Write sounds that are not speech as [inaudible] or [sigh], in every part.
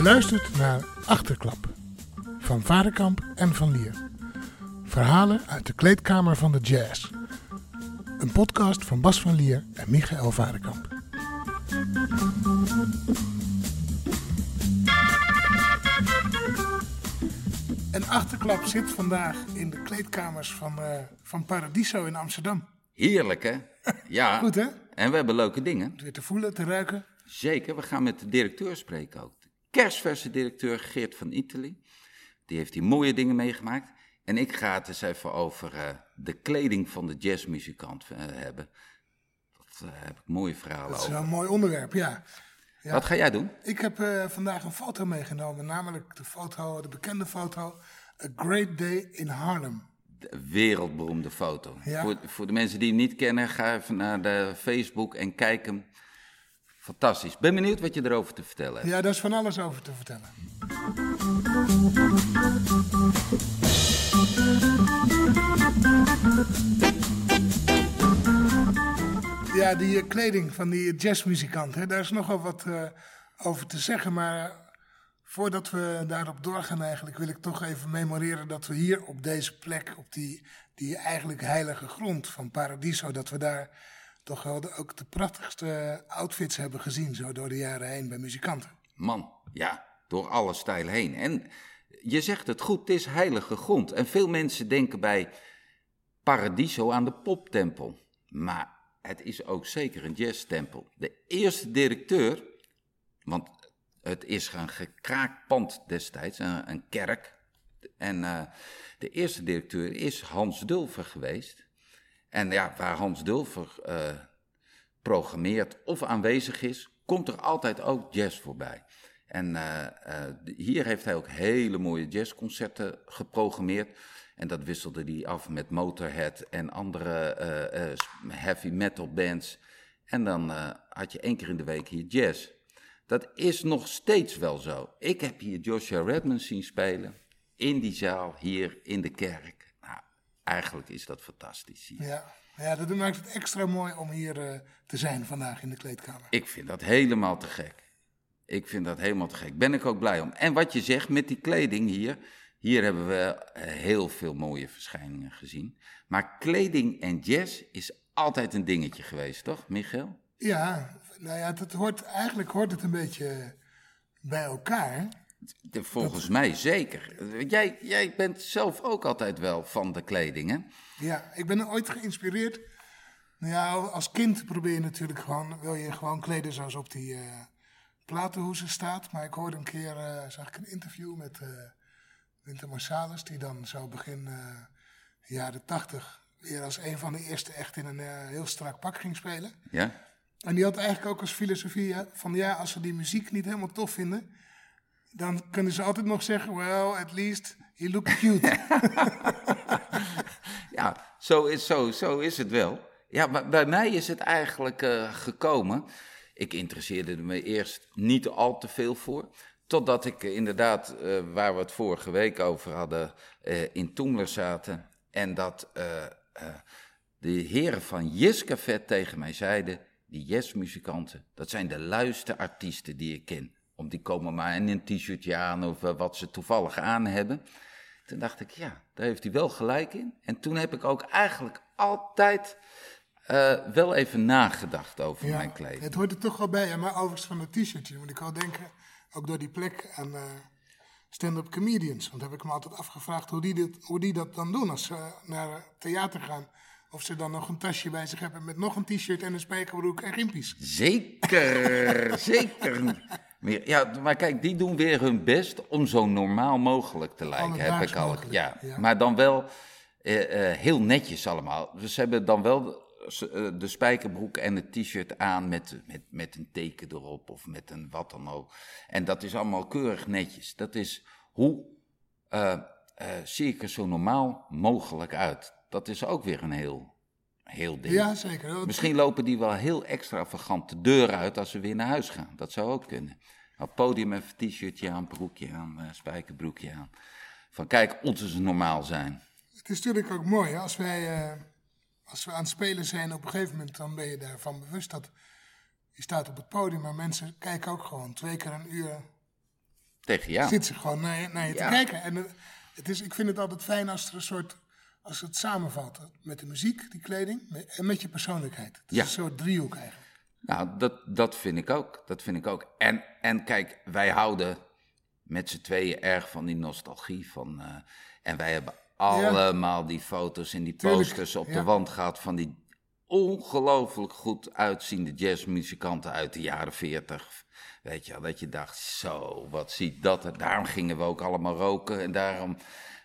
Je luistert naar Achterklap van Varenkamp en van Lier. Verhalen uit de kleedkamer van de jazz. Een podcast van Bas van Lier en Michael Varenkamp. En Achterklap zit vandaag in de kleedkamers van, eh, van Paradiso in Amsterdam. Heerlijk, hè? [laughs] Ja. Goed, hè? En we hebben leuke dingen. Weer te voelen, te ruiken. Zeker, we gaan met de directeur spreken ook. De kerstverse directeur Geert van Italië. Die heeft hier mooie dingen meegemaakt. En ik ga het eens even over eh, de kleding van de jazzmuzikant eh, hebben. Daar heb ik mooie verhalen Dat is over. een mooi onderwerp, ja. ja. Wat ga jij doen? Ik heb eh, vandaag een foto meegenomen, namelijk de foto, de bekende foto A Great Day in Harlem. De wereldberoemde foto. Ja. Voor, voor de mensen die hem niet kennen, ga even naar de Facebook en kijk hem. Fantastisch. Ben benieuwd wat je erover te vertellen hebt. Ja, daar is van alles over te vertellen. Ja, die eh, kleding van die jazzmuzikant, hè, daar is nogal wat eh, over te zeggen. Maar eh, voordat we daarop doorgaan eigenlijk, wil ik toch even memoreren dat we hier op deze plek, op die, die eigenlijk heilige grond van Paradiso, dat we daar toch wel ook de prachtigste outfits hebben gezien, zo door de jaren heen bij muzikanten. Man, ja, door alle stijlen heen. En je zegt het goed, het is heilige grond. En veel mensen denken bij Paradiso aan de poptempel. Maar het is ook zeker een jazztempel. De eerste directeur, want het is een gekraakt pand destijds, een, een kerk. En eh, de eerste directeur is Hans Dulfer geweest. En ja, waar Hans Dulfer eh, programmeert of aanwezig is, komt er altijd ook jazz voorbij. En eh, eh, hier heeft hij ook hele mooie jazzconcerten geprogrammeerd. En dat wisselde hij af met Motorhead en andere heavy metal bands. En dan had je één keer in de week hier jazz. Dat is nog steeds wel zo. Ik heb hier Joshua Redmond zien spelen. In die zaal, hier in de kerk. Eigenlijk is dat fantastisch. hier. Ja, ja dat maakt het extra mooi om hier eh, te zijn vandaag in de kleedkamer. Ik vind dat helemaal te gek. Ik vind dat helemaal te gek. Ben ik ook blij om. En wat je zegt met die kleding hier. Hier hebben we eh, heel veel mooie verschijningen gezien. Maar kleding en jazz is altijd een dingetje geweest, toch, Michael? Ja, nou ja, dat hoort, eigenlijk hoort het een beetje bij elkaar. De- volgens mij zeker. Jij, jij bent zelf ook altijd wel van de kleding, hè? Ja, ik ben ooit geïnspireerd. Nou ja, als kind probeer je natuurlijk gewoon, wil je gewoon kleden zoals op die eh platenhoezen staat. Maar ik hoorde een keer, eh, zag ik een interview met eh Winter Marsalis, die dan zo begin jaren tachtig weer als een van de eerste echt in een heel strak pak ging spelen. Ja? En die had eigenlijk ook als filosofie van ja, als ze die muziek niet helemaal tof vinden, dan kunnen ze altijd nog zeggen, well, at least he look cute. [laughs] Ja, zo is, zo, zo is het wel. Ja, bij mij is het eigenlijk eh, gekomen. Ik interesseerde me eerst niet al te veel voor. Totdat ik eh, inderdaad, eh, waar we het vorige week over hadden, in Toemler zaten. En dat de heren van Yes Café tegen mij zeiden: die jazzmuzikanten, dat zijn de luiste artiesten die ik ken. Om die komen maar in een t-shirtje aan of eh, wat ze toevallig aan hebben. Toen dacht ik, ja, daar heeft hij wel gelijk in. En toen heb ik ook eigenlijk altijd eh, wel even nagedacht over Ja, mijn kleding. Het hoort er toch wel bij. Maar overigens van het t-shirtje moet ik wel denken, ook door die plek aan eh, stand-up comedians. Want heb ik me altijd afgevraagd hoe die, dit, hoe die dat dan doen als ze naar theater gaan. Of ze dan nog een tasje bij zich hebben met nog een t-shirt en een spijkerbroek en gimpies. Zeker, [laughs] zeker. Meer, ja, maar kijk, die doen weer hun best om zo normaal mogelijk te lijken, heb ik al. Ja, ja. maar dan wel eh, eh, heel netjes allemaal. Dus ze hebben dan wel eh, de spijkerbroek en het t-shirt aan met, met, met een teken erop of met een wat dan ook. En dat is allemaal keurig netjes. Dat is hoe eh, zie ik er zo normaal mogelijk uit. Dat is ook weer een heel, heel ding. Ja, zeker. Misschien lopen die wel heel extravagant de deur uit als ze weer naar huis gaan. Dat zou ook kunnen. Op podium even t-shirtje aan, broekje aan, eh, spijkerbroekje aan. Van kijk, ons is normaal zijn. Het is natuurlijk ook mooi hè, als wij eh, als we aan het spelen zijn, op een gegeven moment dan ben je daarvan bewust dat je staat op het podium, maar mensen kijken ook gewoon twee keer een uur tegen jou. Zit ze gewoon naar je, naar je Ja. te kijken. En het is, ik vind het altijd fijn als er een soort, als het samenvalt. Met de muziek, die kleding, met- en met je persoonlijkheid. Het is Ja. een soort driehoek eigenlijk. Nou, dat, dat vind ik ook. Dat vind ik ook. En, en kijk, wij houden met z'n tweeën erg van die nostalgie. Van, eh, en wij hebben allemaal die foto's en die Tuurlijk, posters op ja. de wand gehad van die ongelooflijk goed uitziende jazzmuzikanten uit de jaren 40. Weet je wel, dat je dacht, zo, wat ziet dat er. Daarom gingen we ook allemaal roken en daarom,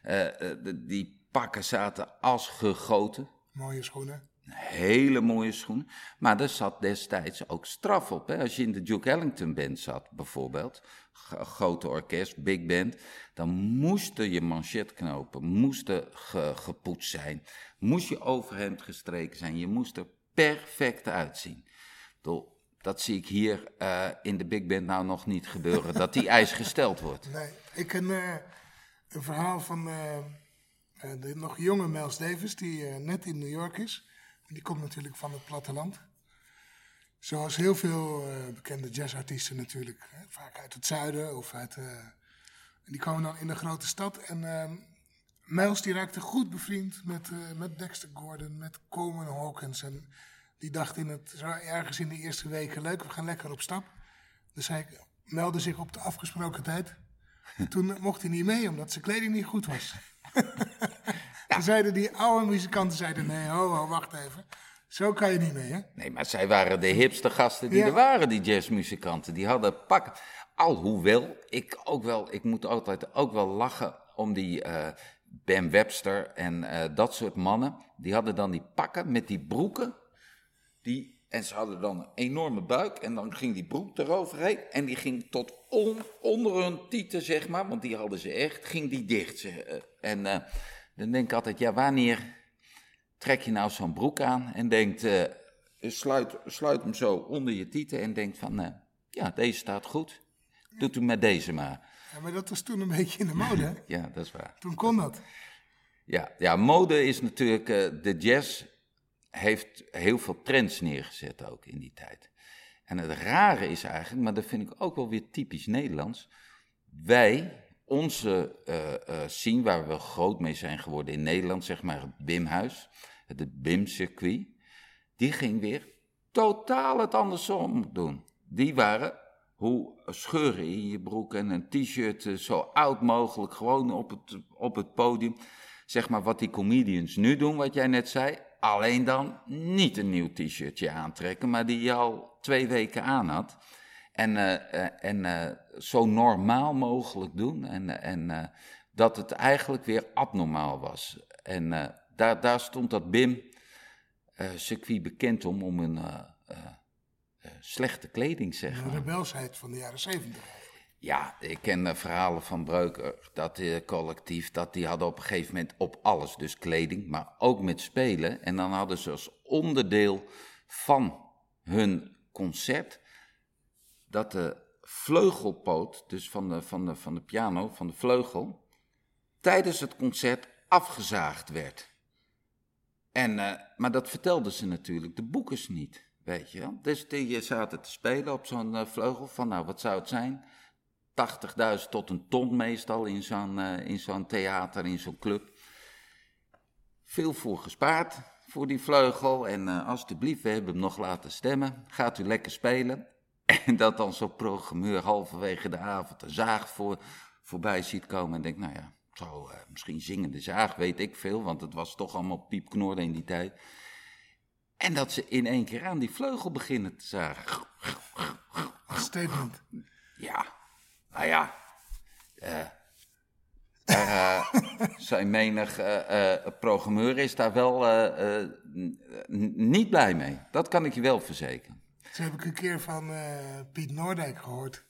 eh, eh, die pakken zaten als gegoten. Mooie schoenen. Hele mooie schoenen. Maar er zat destijds ook straf op. Hè? Als je in de Duke Ellington Band zat, bijvoorbeeld, grote orkest, big band, dan moesten je manchetknopen moesten ge- gepoetst zijn. Moest je overhemd gestreken zijn. Je moest er perfect uitzien. Dat zie ik hier eh, in de big band nou nog niet gebeuren, dat die [laughs] eis gesteld wordt. Nee, ik ken eh, een verhaal van eh, de nog jonge Miles Davis, die eh, net in New York is. Die komt natuurlijk van het platteland. Zoals heel veel eh, bekende jazzartiesten natuurlijk. Hè, vaak uit het zuiden of uit... eh, en die komen dan in de grote stad. En eh, Miles die raakte goed bevriend met, eh, met Dexter Gordon, met Coleman Hawkins. En die dacht in het, ergens in de eerste weken, leuk, we gaan lekker op stap. Dus hij meldde zich op de afgesproken tijd. [laughs] Toen mocht hij niet mee, omdat zijn kleding niet goed was. [laughs] [laughs] Toen zeiden die oude muzikanten, zeiden, nee, ho, ho, wacht even. Zo kan je niet mee, hè? Nee, maar zij waren de hipste gasten die Ja. er waren, die jazzmuzikanten. Die hadden pak. Alhoewel, ik ook wel, ik moet altijd ook wel lachen om die eh Ben Webster en eh, dat soort mannen. Die hadden dan die pakken met die broeken. Die, en ze hadden dan een enorme buik en dan ging die broek eroverheen. En die ging tot on- onder hun tieten, zeg maar, want die hadden ze echt, ging die dicht. Eh, En eh, dan denk ik altijd, ja, wanneer trek je nou zo'n broek aan en denkt, eh, sluit, sluit hem zo onder je tieten en denkt van, ja, deze staat goed. Doet u met deze maar. Ja, maar dat was toen een beetje in de mode, hè? [laughs] Ja, dat is waar. Toen kon dat. Ja, ja mode is natuurlijk, de jazz heeft heel veel trends neergezet ook in die tijd. En het rare is eigenlijk, maar dat vind ik ook wel weer typisch Nederlands. Wij, onze eh scene waar we groot mee zijn geworden in Nederland, zeg maar het BIM-huis, het BIM-circuit, die ging weer totaal het andersom doen. Die waren hoe scheuren in je broek en een t-shirt eh, zo oud mogelijk, gewoon op het, op het podium. Zeg maar wat die comedians nu doen, wat jij net zei. Alleen dan niet een nieuw t-shirtje aantrekken, maar die je al twee weken aan had. En, eh, eh, en eh, zo normaal mogelijk doen. En, en dat het eigenlijk weer abnormaal was. En daar, daar stond dat BIM-circuit bekend om, om een slechte kleding, zeg De rebelsheid van de jaren zeventig. Ja, ik ken eh, verhalen van Breuker, dat eh, collectief, dat die hadden op een gegeven moment op alles, dus kleding, maar ook met spelen. En dan hadden ze als onderdeel van hun concert dat de vleugelpoot, dus van de, van de, van de piano, van de vleugel, tijdens het concert afgezaagd werd. En, eh, maar dat vertelden ze natuurlijk de boekers niet, weet je wel. Dus die zaten te spelen op zo'n eh, vleugel van, nou, wat zou het zijn? 80.000 tot een ton meestal in zo'n eh, in zo'n theater, in zo'n club. Veel voor gespaard voor die vleugel. En eh, alstublieft, we hebben hem nog laten stemmen. Gaat u lekker spelen. [laughs] En dat dan zo'n programmeur halverwege de avond een zaag voor, voorbij ziet komen. En denkt, nou ja, zo, eh, misschien zingende zaag, weet ik veel. Want het was toch allemaal piepknorden in die tijd. En dat ze in één keer aan die vleugel beginnen te zagen. Statement. Ja, nou ja. eh daar eh, [laughs] zijn menig eh, eh, programmeur is daar wel eh, eh, niet blij mee. Dat kan ik je wel verzekeren. Zo heb ik een keer van eh, Piet Noordijk gehoord.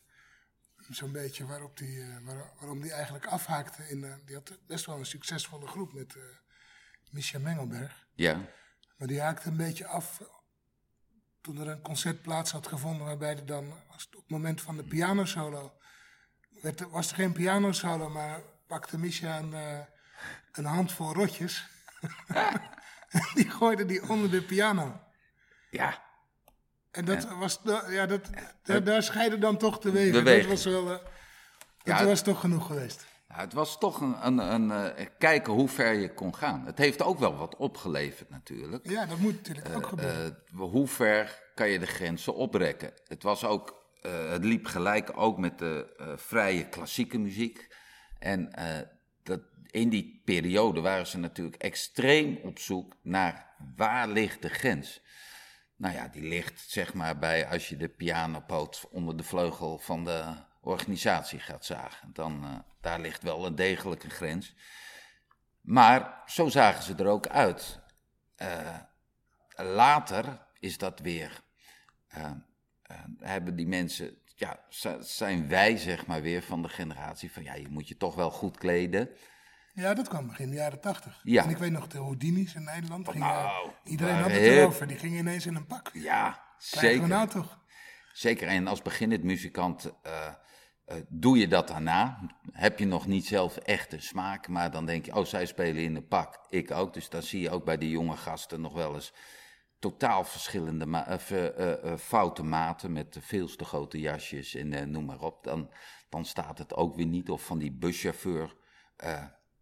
Zo'n beetje waarop die, eh, waar- waarom die eigenlijk afhaakte. In, eh, die had best wel een succesvolle groep met eh Misha Mengelberg. Ja, Maar die haakte een beetje af toen er een concert plaats had gevonden. Waarbij er dan, als het op het moment van de pianosolo, werd, er- was er geen pianosolo, maar pakte Misha een, eh, een handvol rotjes. en [laughs] die gooide die onder de piano. ja. En dat was, ja, dat, daar, daar scheiden dan toch de wegen. De wegen. Dat was wel, eh, was toch genoeg geweest. Ja, het was toch een, een, een eh, kijken hoe ver je kon gaan. Het heeft ook wel wat opgeleverd natuurlijk. Ja, dat moet natuurlijk ook gebeuren. Hoe ver kan je de grenzen oprekken? Het, was ook, eh, het liep gelijk ook met de eh, vrije klassieke muziek. En eh, dat, in die periode waren ze natuurlijk extreem op zoek naar waar ligt de grens. Nou ja, die ligt zeg maar bij als je de pianopoot onder de vleugel van de organisatie gaat zagen. Dan, daar ligt wel een degelijke grens. Maar zo zagen ze er ook uit. Later is dat weer. Eh, hebben die mensen. Ja, zi- zijn wij zeg maar weer van de generatie van ja, je moet je toch wel goed kleden. Ja, dat kwam begin de jaren tachtig. Ja. En ik weet nog, de Houdini's in Nederland. Gingen, Nou, iedereen had het erover. Die gingen ineens in een pak. Ja, Krijgen zeker. nou toch? Zeker, en als beginnend muzikant eh, eh, doe je dat daarna. Heb je nog niet zelf echt een smaak, maar dan denk je, oh, zij spelen in een pak, ik ook. Dus dan zie je ook bij die jonge gasten nog wel eens totaal verschillende ma- of, eh, eh, eh, foute maten met veel te grote jasjes en noem maar op. Dan, dan staat het ook weer niet. Of van die buschauffeur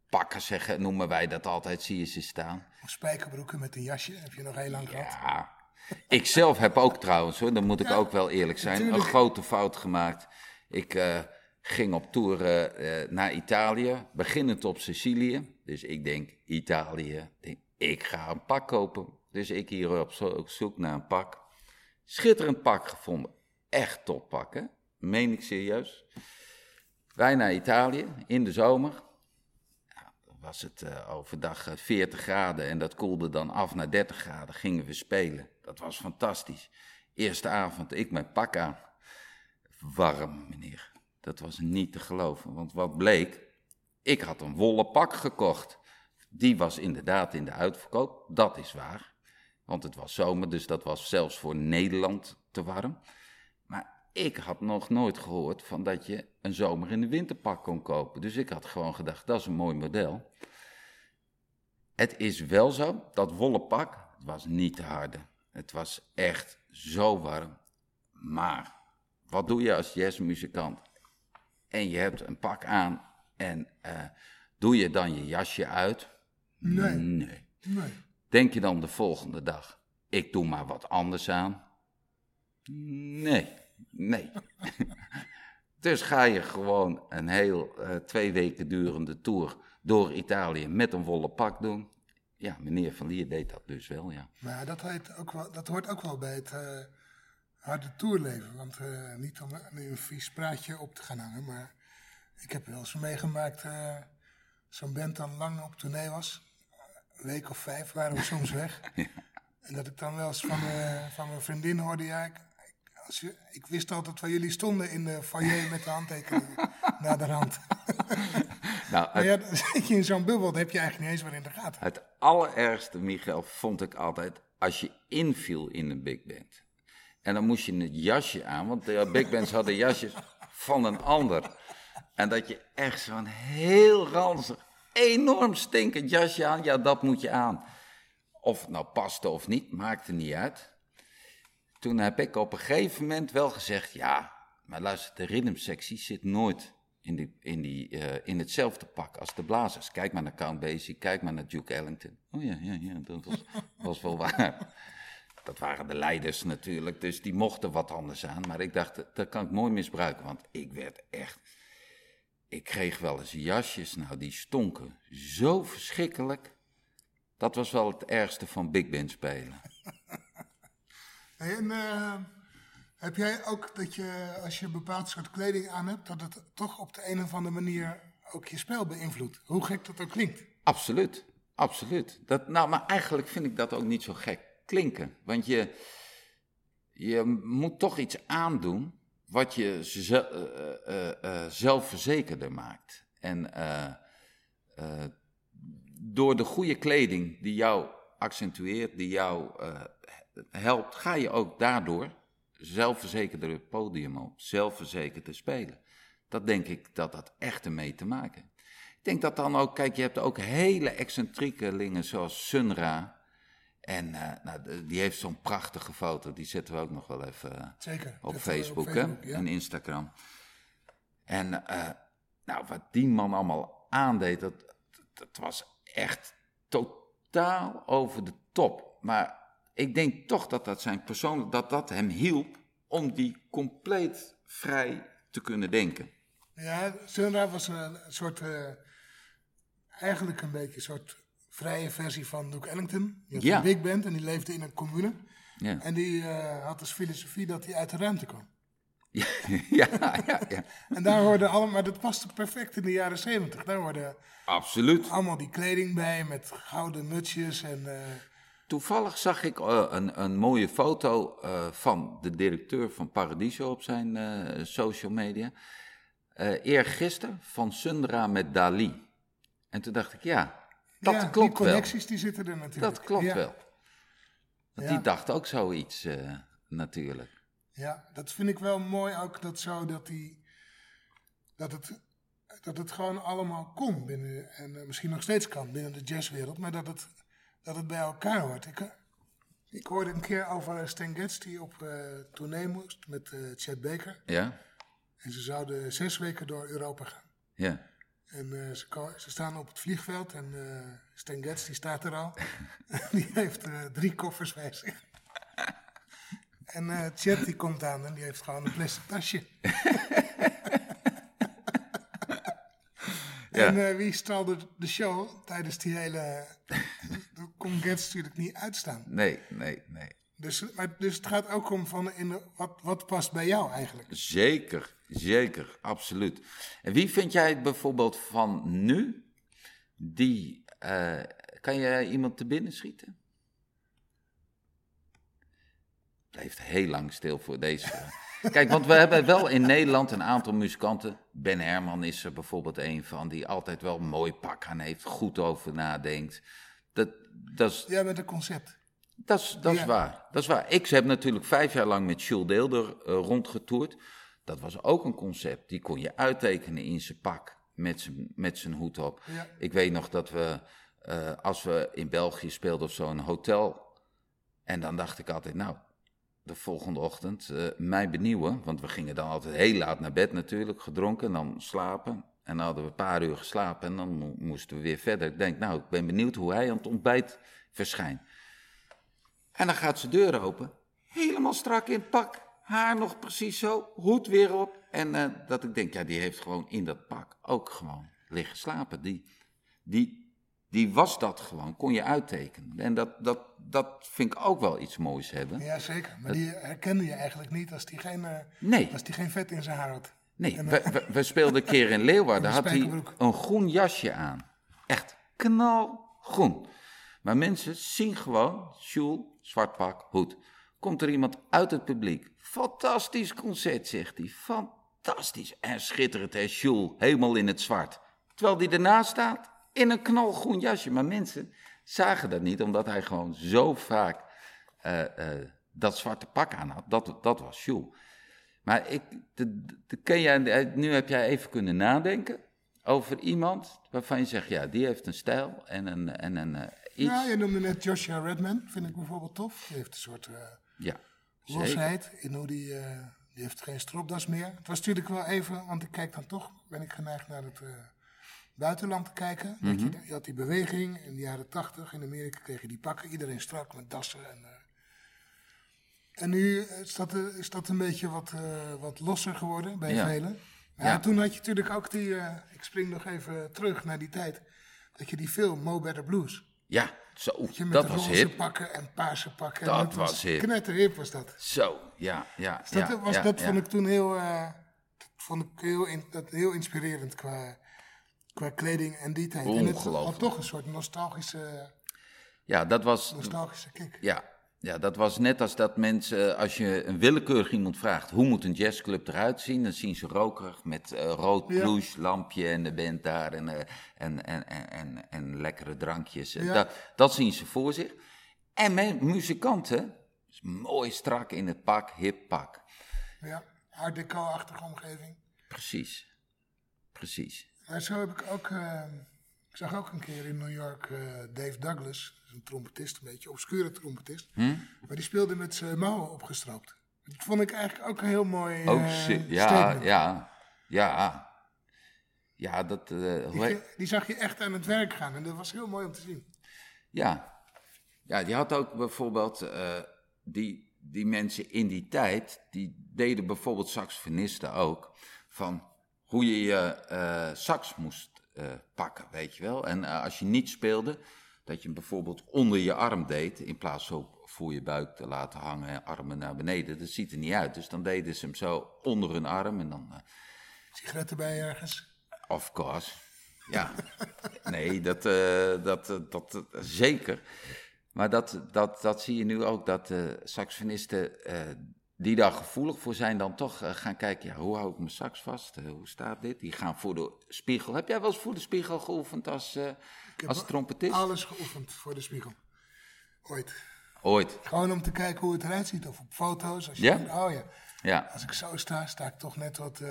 pakken zeggen, noemen wij dat altijd, zie je ze staan. Of spijkerbroeken met een jasje. Heb je nog heel lang gehad. Ja, [laughs] ik zelf heb ook trouwens, hoor, dan moet ik ook wel eerlijk zijn, natuurlijk. een grote fout gemaakt. Ik ging op tour naar Italië, beginnend op Sicilië. Dus ik denk, Italië, denk, ik ga een pak kopen. Dus ik hier op, zo- op zoek naar een pak. Schitterend pak gevonden. Echt toppak, hè? Meen ik serieus. Wij naar Italië in de zomer was het eh, overdag eh, 40 graden en dat koelde dan af naar 30 graden. Gingen we spelen. Dat was fantastisch. Eerste avond, ik mijn pak aan. Warm, meneer. Dat was niet te geloven. Want wat bleek, ik had een wollen pak gekocht. Die was inderdaad in de uitverkoop. Dat is waar. Want het was zomer, dus dat was zelfs voor Nederland te warm. Maar ik had nog nooit gehoord van dat je een zomer- in de winterpak kon kopen. Dus ik had gewoon gedacht, dat is een mooi model. Het is wel zo, dat wollen pak, het was niet te harde. Het was echt zo warm. Maar wat doe je als jazzmuzikant? En je hebt een pak aan en eh, doe je dan je jasje uit? Nee. Nee. Nee. Denk je dan de volgende dag, ik doe maar wat anders aan? Nee, nee. [laughs] dus ga je gewoon een heel eh, twee weken durende tour door Italië met een wollen pak doen. Ja, meneer Van Lier deed dat dus wel, ja. Maar dat, heet ook wel, dat hoort ook wel bij het eh, harde toerleven. Want eh, niet om een vies praatje op te gaan hangen, maar ik heb wel eens meegemaakt, zo'n band dan lang op tournee was. Week of vijf waren we soms weg. [laughs] En dat ik dan wel eens van, mijn- van mijn vriendin hoorde, ja, ik, als je, ik wist altijd waar jullie stonden in de foyer met de handtekeningen [laughs] naar de hand. Nou, Maar ja, dan zit je in zo'n bubbel, dat heb je eigenlijk niet eens meer in de gaten. het allerergste, Michael, vond ik altijd als je inviel in een big band. En dan moest je een jasje aan, want de big bands hadden jasjes van een ander. En dat je echt zo'n heel ranzig, enorm stinkend jasje aan, ja, dat moet je aan. Of het nou paste of niet, maakte niet uit. Toen heb ik op een gegeven moment wel gezegd, ja, maar luister, de rhythmsectie zit nooit in, die, in, die, eh, in hetzelfde pak als de blazers. Kijk maar naar Count Basie, kijk maar naar Duke Ellington. Oh ja, ja, ja, dat was, was wel waar. Dat waren de leiders natuurlijk, dus die mochten wat anders aan. Maar ik dacht, dat- dat kan ik mooi misbruiken, want ik werd echt... Ik kreeg wel eens jasjes, nou, die stonken zo verschrikkelijk. Dat was wel het ergste van big band spelen. [laughs] En eh, heb jij ook dat je, als je een bepaald soort kleding aan hebt, dat het toch op de een of andere manier ook je spel beïnvloedt? Hoe gek dat ook klinkt. Absoluut, absoluut. Dat, nou, maar eigenlijk vind ik dat ook niet zo gek klinken. Want je, je moet toch iets aandoen wat je eh, eh, eh, zelfverzekerder maakt. En door de goede kleding die jou accentueert, die jou helpt, ga je ook daardoor zelfverzekerder het podium op, zelfverzekerd te spelen. Dat denk ik dat dat echt ermee te maken. Ik denk dat dan ook, kijk, je hebt ook hele excentriekelingen zoals Sunra. En eh, nou, die heeft zo'n prachtige foto, die zetten we ook nog wel even eh, Zeker. op Facebook, op hè? Facebook, ja. en Instagram. En eh, Nou, wat die man allemaal aandeed, dat, dat was echt totaal over de top. Maar ik denk toch dat dat zijn persoonlijk, dat dat hem hielp om die compleet vrij te kunnen denken. Ja, Sunra was een, soort, uh, eigenlijk een beetje een soort vrije versie van Duke Ellington. Die had Ja. een big band en die leefde in een commune. Ja, En die eh, had als filosofie dat hij uit de ruimte kwam. [laughs] ja, ja, ja, ja. En daar hoorden allemaal, maar dat paste perfect in de jaren zeventig. Daar hoorden absoluut. allemaal die kleding bij met gouden mutsjes en... eh, Toevallig zag ik eh, een, een mooie foto van de directeur van Paradiso op zijn social media. Eergisteren van Sundra met Dali. En toen dacht ik, ja, dat ja, klopt die wel. connecties die zitten er natuurlijk. Dat klopt ja. wel. Want Ja. die dacht ook zoiets eh, natuurlijk. Ja, dat vind ik wel mooi ook dat zo dat die dat het dat het gewoon allemaal kon binnen en eh, misschien nog steeds kan binnen de jazzwereld, maar dat het dat het bij elkaar hoort. Ik, eh, ik hoorde een keer over Stan Getz die op eh tournee moest met Chet Baker Ja, en ze zouden zes weken door Europa gaan. ja. En eh, ze, ko- ze staan op het vliegveld en eh Stan Getz die staat er al. [laughs] die heeft eh, drie koffers bij zich. [laughs] en eh Chet die komt aan en die heeft gewoon een plastic tasje. [laughs] Ja. En wie stalde de show tijdens die hele... Dat kon Getz natuurlijk niet uitstaan. Nee, nee, nee. Dus, maar, dus het gaat ook om van in wat, wat past bij jou eigenlijk. Zeker, zeker, absoluut. En wie vind jij bijvoorbeeld van nu, die, eh, kan je iemand te binnen schieten? Blijft heel lang stil voor deze. [laughs] Kijk, want we hebben wel in Nederland een aantal muzikanten. Ben Herman is er bijvoorbeeld een van, die altijd wel een mooi pak aan heeft, goed over nadenkt. Dat, dat is Jij bent een concept. Dat is, dat is Ja. waar. Dat is waar. Ik heb natuurlijk vijf jaar lang met Jules Deelder eh, rondgetoerd. Dat was ook een concept. Die kon je uittekenen in zijn pak met zijn, hoed op. Ja. Ik weet nog dat we, eh, als we in België speelden of zo, een hotel. En dan dacht ik altijd, nou, de volgende ochtend eh, mij benieuwen. Want we gingen dan altijd heel laat naar bed natuurlijk, gedronken en dan slapen. En dan hadden we een paar uur geslapen en dan mo- moesten we weer verder. Ik denk, nou, ik ben benieuwd hoe hij aan het ontbijt verschijnt. En dan gaat zijn deur open. Helemaal strak in het pak. Haar nog precies zo. Hoed weer op. En eh, dat ik denk, ja, die heeft gewoon in dat pak ook gewoon liggen slapen. Die, die, die was dat gewoon. Kon je uittekenen. En dat, dat, dat vind ik ook wel iets moois hebben. Ja, zeker. Maar die herkende je eigenlijk niet als die geen, Nee. als die geen vet in zijn haar had. Nee, En, we, eh, we, we speelden een keer in [laughs] Leeuwarden. Had hij een groen jasje aan. Echt knalgroen. Maar mensen zien gewoon, Jules, zwart pak, hoed. Komt er iemand uit het publiek. Fantastisch concert, zegt hij. Fantastisch. En schitterend, hè, Jules, helemaal in het zwart. Terwijl die ernaast staat, in een knalgroen jasje. Maar mensen zagen dat niet, omdat hij gewoon zo vaak eh, eh, dat zwarte pak aan had. Dat, dat was Jules. Maar ik, de, jij, eh, nu heb jij even kunnen nadenken over iemand waarvan je zegt, ja, die heeft een stijl en een, en een iets. Ja, je noemde net Joshua Redman, vind ik bijvoorbeeld tof. Die heeft een soort eh, Ja, losheid in hoe die, eh, die heeft geen stropdas meer. Het was natuurlijk wel even, want ik kijk dan toch, ben ik geneigd naar het eh, buitenland te kijken. Dat Mhm. je, je had die beweging in de jaren tachtig, in Amerika kreeg je die pakken, iedereen strak met dassen. En, en nu is dat, is dat een beetje wat, wat losser geworden bij Ja. velen. Ja, Ja. Toen had je natuurlijk ook die, ik spring nog even terug naar die tijd, dat je die film Mo Better Blues. Ja, zo, Dat je met dat was roze hip. pakken en paarse pakken. Dat en was hip. Knetterhip was dat. Zo, ja, ja. Dus dat ja, was, ja, dat ja. vond ik toen heel, eh, dat vond ik heel, in- dat heel inspirerend qua, qua kleding en die tijd. En het had Ongelooflijk. toch een soort nostalgische, Ja, dat was, nostalgische kick. ja, ja, dat was net als dat mensen, als je een willekeurig iemand vraagt, hoe moet een jazzclub eruit zien? Dan zien ze rokerig met eh, rood Ja. plush, lampje en de band daar en, eh, en, en, en, en, en lekkere drankjes. Ja. Dat, dat zien ze voor zich. En men, muzikanten, mooi strak in het pak, hip pak. Ja, art deco-achtige omgeving. Precies, precies. Maar zo heb ik ook, eh, ik zag ook een keer in New York eh, Dave Douglas, een trompetist, een beetje obscure trompetist. Hm? Maar die speelde met zijn mouwen opgestroopt. Dat vond ik eigenlijk ook een heel mooi Ook eh, zi- ja, ja, ja. Ja, dat... eh, Die, zag je echt aan het werk gaan en dat was heel mooi om te zien. Ja. Ja, die had ook bijvoorbeeld... die, die mensen in die tijd, die deden bijvoorbeeld saxofonisten ook... van hoe je je sax moest eh, pakken, weet je wel. En eh, als je niet speelde, dat je hem bijvoorbeeld onder je arm deed... in plaats zo voor je buik te laten hangen en armen naar beneden. Dat ziet er niet uit. Dus dan deden ze hem zo onder hun arm en dan... eh, Sigaretten bij ergens. Of course. Ja. [laughs] Nee, dat, dat, dat, zeker. Maar dat, dat, dat zie je nu ook, dat saxofonisten die daar gevoelig voor zijn, dan toch eh, gaan kijken, ja, hoe hou ik mijn sax vast? Eh, hoe staat dit? Die gaan voor de spiegel. Heb jij wel eens voor de spiegel geoefend als, heb als trompetist? Alles geoefend voor de spiegel. Ooit. Ooit. Gewoon om te kijken hoe het eruit ziet. Of op foto's. Als je Ja? denkt, oh ja, Ja. als ik zo sta, sta ik toch net wat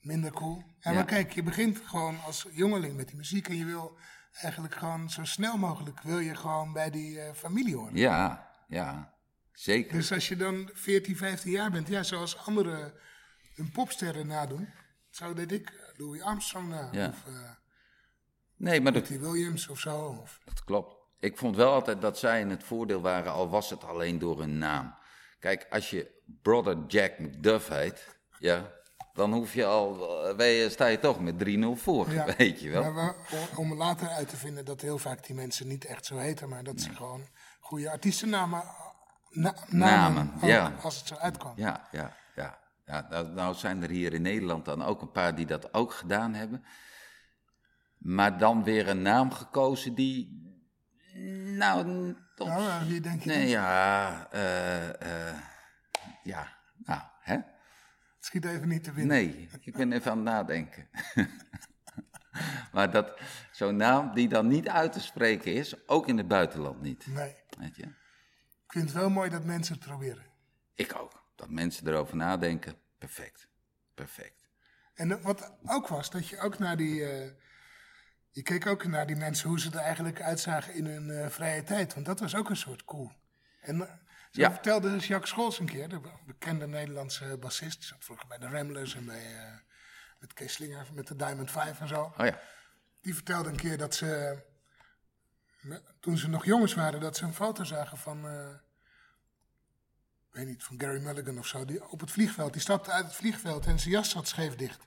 minder cool. Ja, Ja. maar kijk, je begint gewoon als jongeling met die muziek. En je wil eigenlijk gewoon zo snel mogelijk, wil je gewoon bij die familie horen. Ja, ja. Zeker. Dus als je dan 14, 15 jaar bent, ja, zoals anderen hun popsterren nadoen. Zo deed ik eh, Louis Armstrong na. Ja. Of eh Nee, maar dat. Williams of zo. Of, Dat klopt. Ik vond wel altijd dat zij in het voordeel waren, al was het alleen door hun naam. Kijk, als je Brother Jack McDuff heet, ja, dan hoef je al, eh, je- sta je toch met 3-0 voor, Ja. [laughs] weet je wel. Maar om- later uit te vinden dat heel vaak die mensen niet echt zo heten, maar dat ze gewoon goede artiestennamen na, namen, ja. als het zo uitkwam. Ja, ja, ja. ja nou, nou zijn er hier in Nederland dan ook een paar die dat ook gedaan hebben. Maar dan weer een naam gekozen die, nou, toch... Nou, wie denk je nee, dan? ja, eh, eh, ja, nou, hè? Het schiet even niet te winnen. Nee, ik ben even aan het nadenken. [laughs] maar dat zo'n naam die dan niet uit te spreken is, ook in het buitenland niet. Nee. Weet je? Ik vind het wel mooi dat mensen het proberen. Ik ook. Dat mensen erover nadenken, perfect. Perfect. En wat ook was, dat je ook naar die. eh, je keek ook naar die mensen hoe ze er eigenlijk uitzagen in hun eh, vrije tijd. Want dat was ook een soort cool. En eh, zo Ja. vertelde dus Jacques Scholz een keer, de be- bekende Nederlandse bassist. Die zat vroeger bij de Ramblers en bij. met Kees Slinger, met de Diamond Five en zo. Oh ja. Die vertelde een keer dat ze. Toen ze nog jongens waren, dat ze een foto zagen van. Ik weet niet, van Gary Mulligan of zo. Die op het vliegveld. Die stapte uit het vliegveld en zijn jas zat scheef dicht.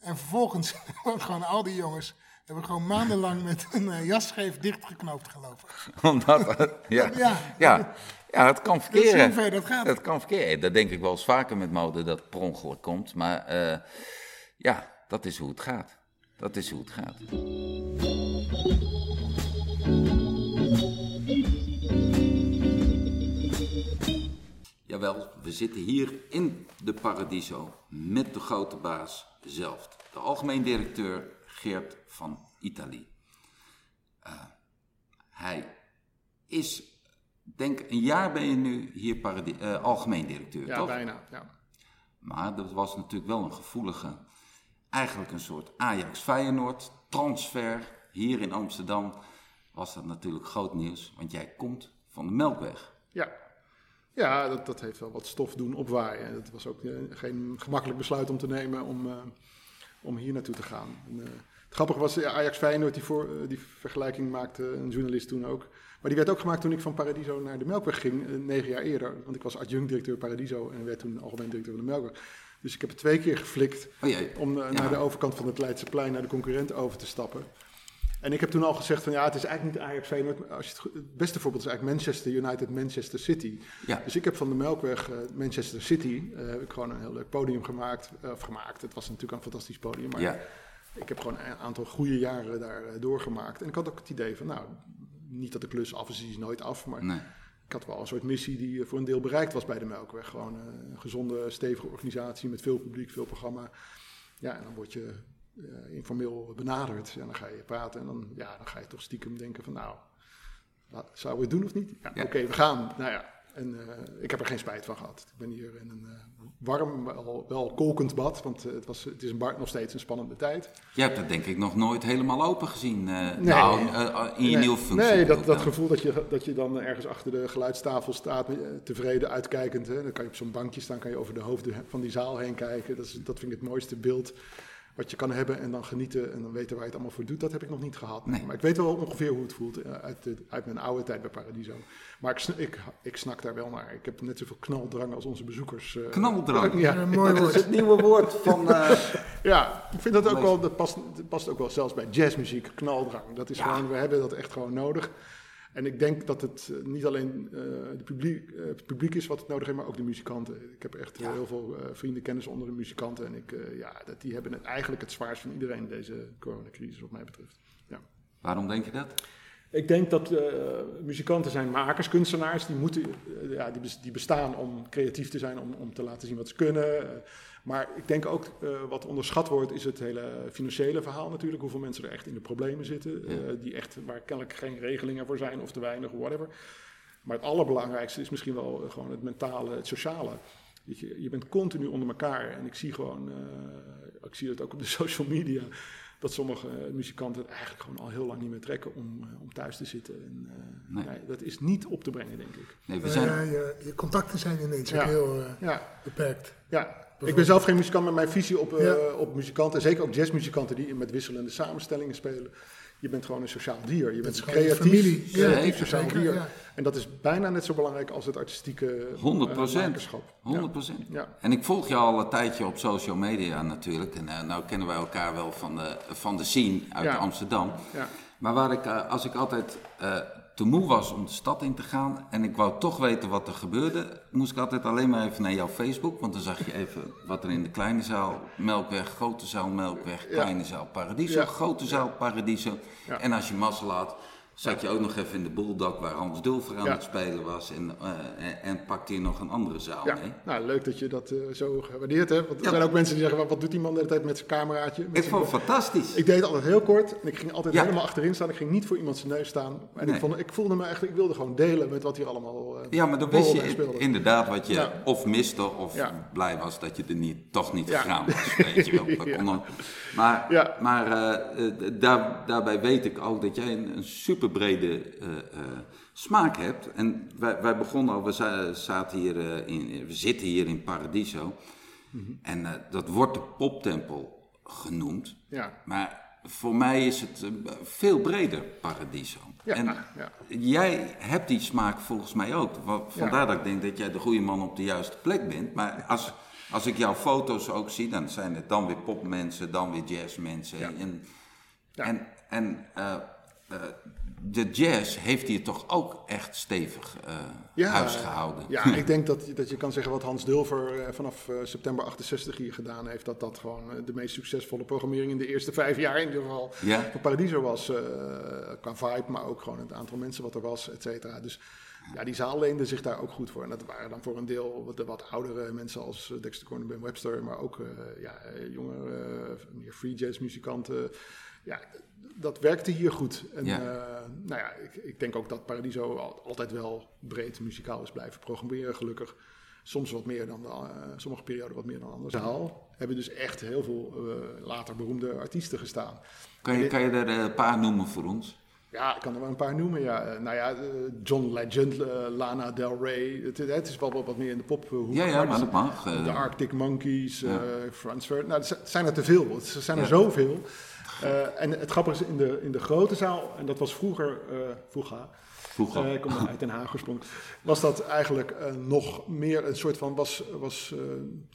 En vervolgens [laughs] gewoon al die jongens. hebben gewoon maandenlang met een eh, jas scheef dichtgeknoopt gelopen. [laughs] Omdat, ja, Ja. ja. ja, het kan [laughs] Dat is verkeren. ver dat gaat. Het kan verkeren. Dat denk ik wel eens vaker met mode dat per ongeluk komt. Maar eh, ja, dat is hoe het gaat. Dat is hoe het gaat. Jawel, we zitten hier in de Paradiso met de grote baas zelf. De algemeen directeur Geert van Italië. Eh, hij is, denk een jaar ben je nu hier eh, algemeen directeur, Ja, toch? bijna. Ja. Maar dat was natuurlijk wel een gevoelige, eigenlijk een soort Ajax-Feyenoord transfer. Hier in Amsterdam was dat natuurlijk groot nieuws, want jij komt van de Melkweg. Ja, ja dat, dat heeft wel wat stof doen opwaaien. Het was ook eh, geen gemakkelijk besluit om te nemen om, eh, om hier naartoe te gaan. En, eh, het grappige was, ja, Ajax Feyenoord, die, voor, die vergelijking maakte een journalist toen ook. Maar die werd ook gemaakt toen ik van Paradiso naar de Melkweg ging, negen jaar eerder. Want ik was adjunct-directeur Paradiso en werd toen algemeen directeur van de Melkweg. Dus ik heb het twee keer geflikt Oh om Ja. naar de overkant van het Leidseplein, naar de concurrent over te stappen. En ik heb toen al gezegd van ja, het is eigenlijk niet Ajax Feyenoord. Als je het, beste voorbeeld is eigenlijk Manchester United, Manchester City. Ja. Dus ik heb van de Melkweg eh, Manchester City eh, heb ik gewoon een heel leuk podium gemaakt. eh, of gemaakt, het was natuurlijk een fantastisch podium. Maar Ja. ik heb gewoon een aantal goede jaren daar doorgemaakt. En ik had ook het idee van nou, niet dat de klus af is, die is nooit af. Maar Nee. ik had wel een soort missie die voor een deel bereikt was bij de Melkweg. Gewoon een gezonde, stevige organisatie met veel publiek, veel programma. Ja, en dan word je eh, informeel benaderd. En dan ga je praten en dan, ja, dan ga je toch stiekem denken van nou, zouden we het doen of niet? Ja, Ja. Oké, we gaan. Nou ja, en eh, ik heb er geen spijt van gehad. Ik ben hier in een eh, warm, wel, wel kolkend bad, want het, was, het is een bar, nog steeds een spannende tijd. Je hebt het denk ik nog nooit helemaal open gezien. eh, nou, in je nee, nieuwe functie. Nee, dat, dat gevoel dat je, dat je dan ergens achter de geluidstafel staat, tevreden uitkijkend. Hè. Dan kan je op zo'n bankje staan, kan je over de hoofden van die zaal heen kijken. Dat, is, dat vind ik het mooiste beeld. Wat je kan hebben en dan genieten en dan weten waar je het allemaal voor doet, dat heb ik nog niet gehad. Nee. Maar ik weet wel ongeveer hoe het voelt eh, uit, de- uit mijn oude tijd bij Paradiso. Maar ik, ik, ik snak daar wel naar. Ik heb net zoveel knaldrang als onze bezoekers. eh. Knaldrang? Ja, Een mooi Dat is woord. het nieuwe woord van... eh, [laughs] ja, ik vind dat ook wel, dat past, dat past ook wel zelfs bij jazzmuziek, knaldrang. Dat is gewoon, we hebben dat echt gewoon nodig. En ik denk dat het eh, niet alleen eh, de publiek, eh, het publiek is wat het nodig heeft, maar ook de muzikanten. Ik heb echt eh, heel veel eh, vrienden, kennis onder de muzikanten. En ik, eh, ja, dat, die hebben het eigenlijk het zwaarst van iedereen in deze coronacrisis, wat mij betreft. Ja. Waarom denk je dat? Ik denk dat eh, muzikanten zijn makers, kunstenaars. Die, moeten, eh, ja, die, die bestaan om creatief te zijn, om, om te laten zien wat ze kunnen. Maar ik denk ook eh, wat onderschat wordt, is het hele financiële verhaal natuurlijk. Hoeveel mensen er echt in de problemen zitten. eh, die echt, waar kennelijk geen regelingen voor zijn of te weinig, whatever. Maar het allerbelangrijkste is misschien wel eh, gewoon het mentale, het sociale. Weet je, je bent continu onder elkaar. En ik zie gewoon, eh, ik zie het ook op de [laughs] social media, dat sommige muzikanten het eigenlijk gewoon al heel lang niet meer trekken om, om thuis te zitten. En, eh, Nee. nee, dat is niet op te brengen, denk ik. Nee, we zijn... ja, je, je contacten zijn ineens Ja. heel eh, Ja, beperkt. ja. Ik ben zelf geen muzikant, maar mijn visie op, eh, Ja. op muzikanten, en zeker ook jazzmuzikanten die met wisselende samenstellingen spelen. Je bent gewoon een sociaal dier. Je bent een creatief, familie. Creatief sociaal zeker, dier. ja. En dat is bijna net zo belangrijk als het artistieke 100 eh, procent. makerschap. 100 procent. Ja. En ik volg je al een tijdje op social media natuurlijk. En eh, nou kennen wij elkaar wel van de, van de scene uit Ja. Amsterdam. Ja. Maar waar ik, als ik altijd eh, te moe was om de stad in te gaan en ik wou toch weten wat er gebeurde, moest ik altijd alleen maar even naar jouw Facebook. Want dan zag je even wat er in de kleine zaal, Melkweg, grote zaal, Melkweg, kleine zaal, Paradiso, Ja. grote zaal, Paradiso. En als je mazzel had, zat je ook nog even in de Bulldog waar Hans Dulfer aan Ja. het spelen was en, eh, en, pakte je nog een andere zaal Ja, mee. nou leuk dat je dat eh, zo gewaardeerd hebt. Want er Ja. zijn ook mensen die zeggen, wat, doet die man de hele tijd met zijn cameraatje? Met Ik vond het fantastisch. Ik deed het altijd heel kort en ik ging altijd helemaal achterin staan. Ik ging niet voor iemand zijn neus staan. En Nee. ik, vond, ik voelde me eigenlijk, ik wilde gewoon delen met wat hier allemaal eh Ja, maar dan wist je inderdaad wat je of miste of blij was dat je er niet, toch niet gegaan was. Weet je wel. [laughs] Maar, Ja. maar daar, daarbij weet ik ook dat jij een, een super brede smaak hebt. En wij, wij begonnen al, we za- zaten hier, eh, in, we zitten hier in Paradiso. Mhm. En eh, dat wordt de poptempel genoemd. Ja. Maar voor mij is het eh, veel breder, Paradiso. Ja, en ja. jij hebt die smaak volgens mij ook. Vandaar dat ik denk dat jij de goede man op de juiste plek bent. Maar als, als ik jouw foto's ook zie, dan zijn het dan weer popmensen, dan weer jazzmensen. Ja. En, Ja. en, en eh, eh, de jazz heeft hier toch ook echt stevig eh Ja, huis gehouden. Ja, ik denk dat, dat je kan zeggen wat Hans Dulver eh, vanaf eh, september 68 hier gedaan heeft. Dat dat gewoon de meest succesvolle programmering in de eerste vijf jaar in ieder geval Ja. van Paradiso was. qua vibe, maar ook gewoon het aantal mensen wat er was, et cetera. Dus ja, die zaal leende zich daar ook goed voor. En dat waren dan voor een deel wat, de wat oudere mensen als Dexter Corner, Ben Webster. Maar ook ja, jongere, meer free jazz muzikanten. Ja, dat werkte hier goed. En Ja. eh, nou ja, ik, ik denk ook dat Paradiso al- altijd wel breed muzikaal is blijven programmeren, gelukkig. Soms wat meer dan de, eh, sommige perioden wat meer dan andere zaal. Hebben dus echt heel veel eh, later beroemde artiesten gestaan. Kan, je, kan je er een paar noemen voor ons? Ja, ik kan er wel een paar noemen. Ja. Nou ja, John Legend, Lana Del Rey. Het, het is wel wat, wat meer in de pophoek. Ja, ja, maar dat mag. De Arctic Monkeys, Ja. Frans Ferdinand. Nou, zijn er te veel. Er zijn er Ja. zoveel. Eh, en het grappige is, in de, in de grote zaal, en dat was vroeger, eh vroeger, Vroeger. eh, ik kom uit Den Haag oorspronkelijk, was dat eigenlijk nog meer een soort van, was, was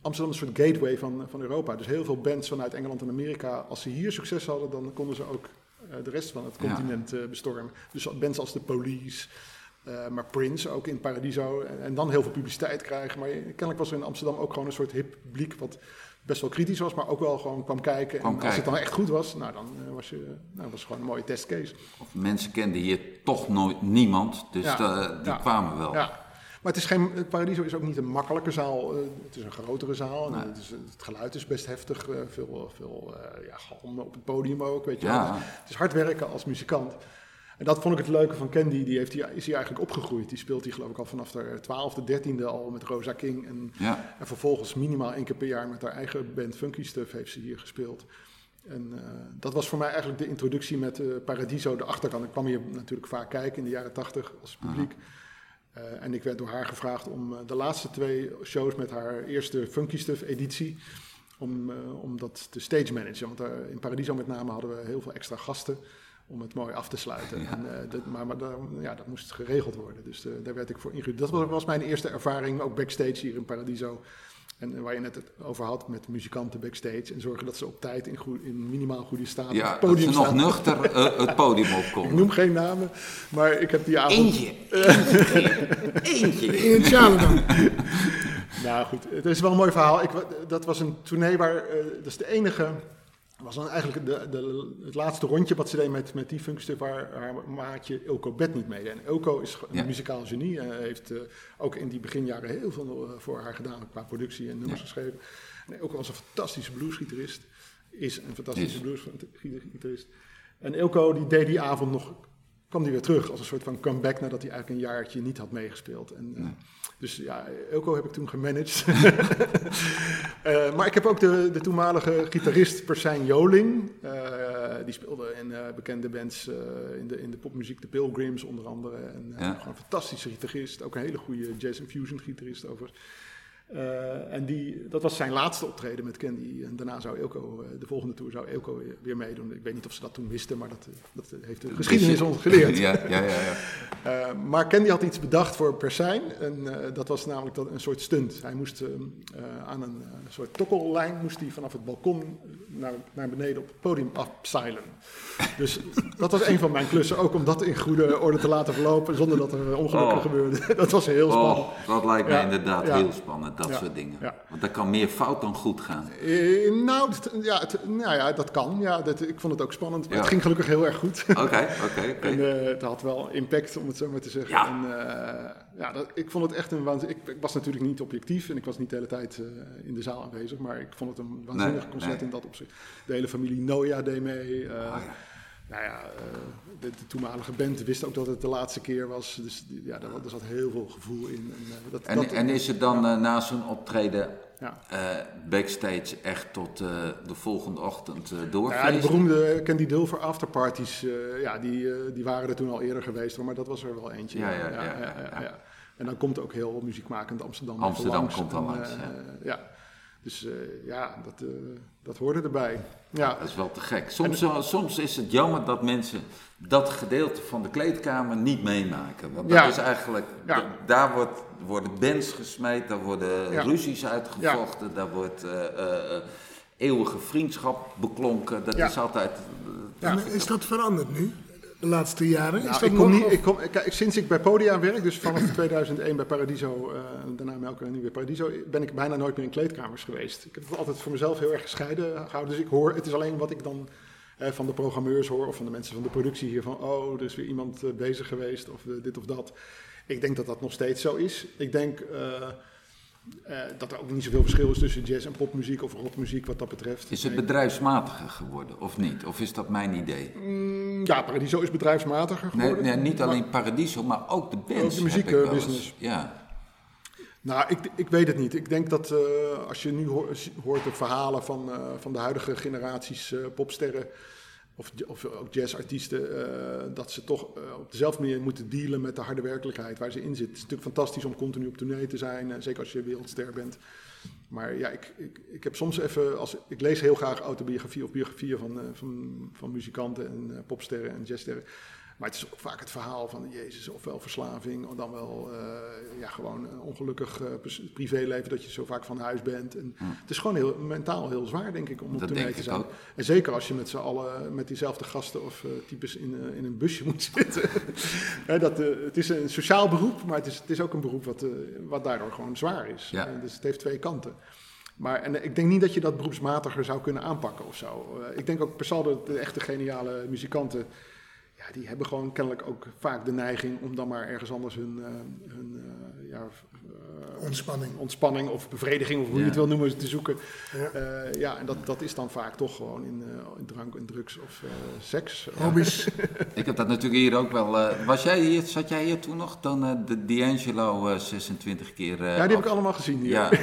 Amsterdam een soort gateway van, van Europa. Dus heel veel bands vanuit Engeland en Amerika, als ze hier succes hadden, dan konden ze ook de rest van het continent bestormen. Dus bands als de Police, maar Prince ook in Paradiso. En, en dan heel veel publiciteit krijgen. Maar kennelijk was er in Amsterdam ook gewoon een soort hip publiek wat best wel kritisch was, maar ook wel gewoon kwam kijken. Kwam en als het kijken. dan echt goed was, nou dan eh, was, je, nou, was het gewoon een mooie testcase. Of mensen kenden hier toch nooit niemand, dus Ja. eh, die Ja. kwamen wel. Ja. Maar het is geen, het Paradiso is ook niet een makkelijke zaal. eh, het is een grotere zaal. en Nee. Het, is, het geluid is best heftig. veel veel ja, galm op het podium ook. Weet je Ja. wel. Dus het is hard werken als muzikant. En dat vond ik het leuke van Candy. Die heeft is hier eigenlijk opgegroeid. Die speelt hier geloof ik al vanaf de twaalfde, dertiende al met Rosa King. En, Ja. en vervolgens minimaal één keer per jaar met haar eigen band Funky Stuff heeft ze hier gespeeld. En eh, dat was voor mij eigenlijk de introductie met eh, Paradiso, de achterkant. Ik kwam hier natuurlijk vaak kijken in de jaren tachtig als publiek. Eh, en ik werd door haar gevraagd om de laatste twee shows met haar eerste Funky Stuff editie om, om dat te stage managen. Want daar, in Paradiso met name hadden we heel veel extra gasten om het mooi af te sluiten. [laughs] En, eh, dat, maar maar ja, dat moest geregeld worden. Dus eh, daar werd ik voor ingehuurd. Dat was, was mijn eerste ervaring, ook backstage hier in Paradiso. En eh, waar je net het over had met muzikanten backstage. En zorgen dat ze op tijd in, goed, in minimaal goede staat op Ja, het dat podium ze nog staan. nuchter het podium [laughs] Ik opkomen. noem geen namen, maar ik heb die avond... Eentje. Eentje. [laughs] Eentje. Initialen dan. Nou goed, het is wel een mooi verhaal. Ik, dat was een tournee waar, dat is de enige, was dan eigenlijk de, de, het laatste rondje wat ze deed met, met die funkstuk waar haar maatje Ilko Bet niet meedeed. En Ilko is een Ja. muzikaal genie en heeft eh, ook in die beginjaren heel veel eh, voor haar gedaan qua productie en nummers geschreven. En Ilko was een fantastische bluesgitarist, is een fantastische Is. bluesgitarist. En Ilko die deed die avond nog, kwam die weer terug als een soort van comeback nadat hij eigenlijk een jaartje niet had meegespeeld. En, eh, Dus ja, Ilko heb ik toen gemanaged. [laughs] Eh, maar ik heb ook de, de toenmalige gitarist Persijn Joling. eh, die speelde in eh, bekende bands in, de, in de popmuziek, de Pilgrims onder andere. En, Ja. Gewoon een fantastische gitarist. Ook een hele goede jazz and fusion gitarist over. Eh, en die, dat was zijn laatste optreden met Candy. En daarna zou Ilko, eh, de volgende tour zou Ilko weer, meedoen. Ik weet niet of ze dat toen wisten, maar dat, eh, dat heeft de geschiedenis ons geleerd. [laughs] Ja, ja, ja. ja. [laughs] Maar Candy had iets bedacht voor Persijn. En dat was namelijk dat, een soort stunt. Hij moest eh, eh, aan een soort tokkellijn moest hij vanaf het balkon naar, naar beneden op het podium afzeilen. [laughs] Dus dat was een van mijn klussen. Ook om dat in goede orde te laten verlopen zonder dat er ongelukken Oh. gebeurden. Dat was heel spannend. Oh, dat lijkt me Ja, inderdaad ja. heel spannend, dat Ja, soort dingen. ja. Want dat kan meer fout dan goed gaan. Eh, nou, het- ja, het- nou ja, dat kan. Ja, dat, ik vond het ook spannend. Maar het ging gelukkig heel erg goed. Oké, [laughs] oké. En eh, het had wel impact, om het zo maar te zeggen. Ja. En, eh, ja, dat, ik vond het echt een waanzinnig... Ik, ik was natuurlijk niet objectief en ik was niet de hele tijd in de zaal aanwezig. Maar ik vond het een waanzinnig Nee, concert nee. in dat opzicht. De hele familie Noia deed mee. Oh. Nou ja, eh, de, de toenmalige band wist ook dat het de laatste keer was. Dus ja, daar, er zat heel veel gevoel in. En, eh, dat, En, dat, en is het dan eh, na zo'n optreden Ja. backstage echt tot de volgende ochtend eh Ja, die doorfeesten? beroemde Candy Dulfer afterparties, ja, die, die waren er toen al eerder geweest, maar dat was er wel eentje. Ja, ja, ja, ja, ja. En dan komt ook heel muziekmakend Amsterdam. Amsterdam langs. komt dan langs, ja. Ja. Dus eh, ja, dat, eh, dat hoorde erbij. Ja, Dat is wel te gek. Soms, eh, soms is het jammer dat mensen dat gedeelte van de kleedkamer niet meemaken. Want dat Ja. is eigenlijk, Ja. daar wordt, worden bands gesmeed, daar worden Ja. ruzies uitgevochten, daar wordt eh, eh, eh, eeuwige vriendschap beklonken. Dat Ja. is altijd... Ja. En is dat veranderd nu? De laatste jaren? Nou, ik kom nog? niet, ik kom, kijk, sinds ik bij Podia werk, dus vanaf [clears throat] 2001 bij Paradiso, eh, daarna Melker en nu bij Paradiso, ben ik bijna nooit meer in kleedkamers geweest. Ik heb het altijd voor mezelf heel erg gescheiden gehouden. Dus ik hoor, het is alleen wat ik dan eh, van de programmeurs hoor, of van de mensen van de productie hier, van oh, er is weer iemand eh, bezig geweest, of dit of dat. Ik denk dat dat nog steeds zo is. Ik denk eh, dat er ook niet zoveel verschil is tussen jazz en popmuziek of rockmuziek wat dat betreft. Is het bedrijfsmatiger geworden of niet? Of is dat mijn idee? Mm, ja, Paradiso is bedrijfsmatiger geworden. nee, niet maar- alleen Paradiso, maar ook de bands. Ook de muziekbusiness. Ja. Nou, ik, ik weet het niet. Ik denk dat eh, als je nu hoor- hoort de verhalen van, eh, van de huidige generaties popsterren of, of ook jazzartiesten, eh, dat ze toch eh, op dezelfde manier moeten dealen met de harde werkelijkheid waar ze in zitten. Het is natuurlijk fantastisch om continu op tournee te zijn, eh, zeker als je wereldster bent. Maar ja, ik, ik, ik heb soms even, als, ik lees heel graag autobiografie of biografieën van, van, van muzikanten en popsterren en jazzsterren. Maar het is ook vaak het verhaal van, jezus, ofwel verslaving, of dan wel eh, ja, gewoon een ongelukkig eh, privéleven dat je zo vaak van huis bent. En Het is gewoon heel, mentaal heel zwaar, denk ik, om op Dat denk te zijn. ook. En zeker als je met z'n allen, met diezelfde gasten of eh, types in, eh, in een busje [laughs] moet zitten. Hè, dat, eh, het is een sociaal beroep, maar het is, het is ook een beroep wat, eh, wat daardoor gewoon zwaar is. Ja. Eh, dus het heeft twee kanten. Maar en, eh, ik denk niet dat je dat beroepsmatiger zou kunnen aanpakken of zo. Eh, ik denk ook per saldo de echte geniale muzikanten, ja, die hebben gewoon kennelijk ook vaak de neiging om dan maar ergens anders hun, eh, hun eh, ja, eh, Ontspanning. ontspanning of bevrediging, of hoe je het wil noemen, te zoeken. Ja. Eh, ja, en dat, dat is dan vaak toch gewoon in, eh, in drank en drugs of eh, seks. Hobby's. [laughs] Ik heb dat natuurlijk hier ook wel. eh, was jij hier, zat jij hier toen nog? Dan de D'Angelo eh, 26 keer. eh, ja, die heb ik allemaal gezien hier. Ja. [laughs]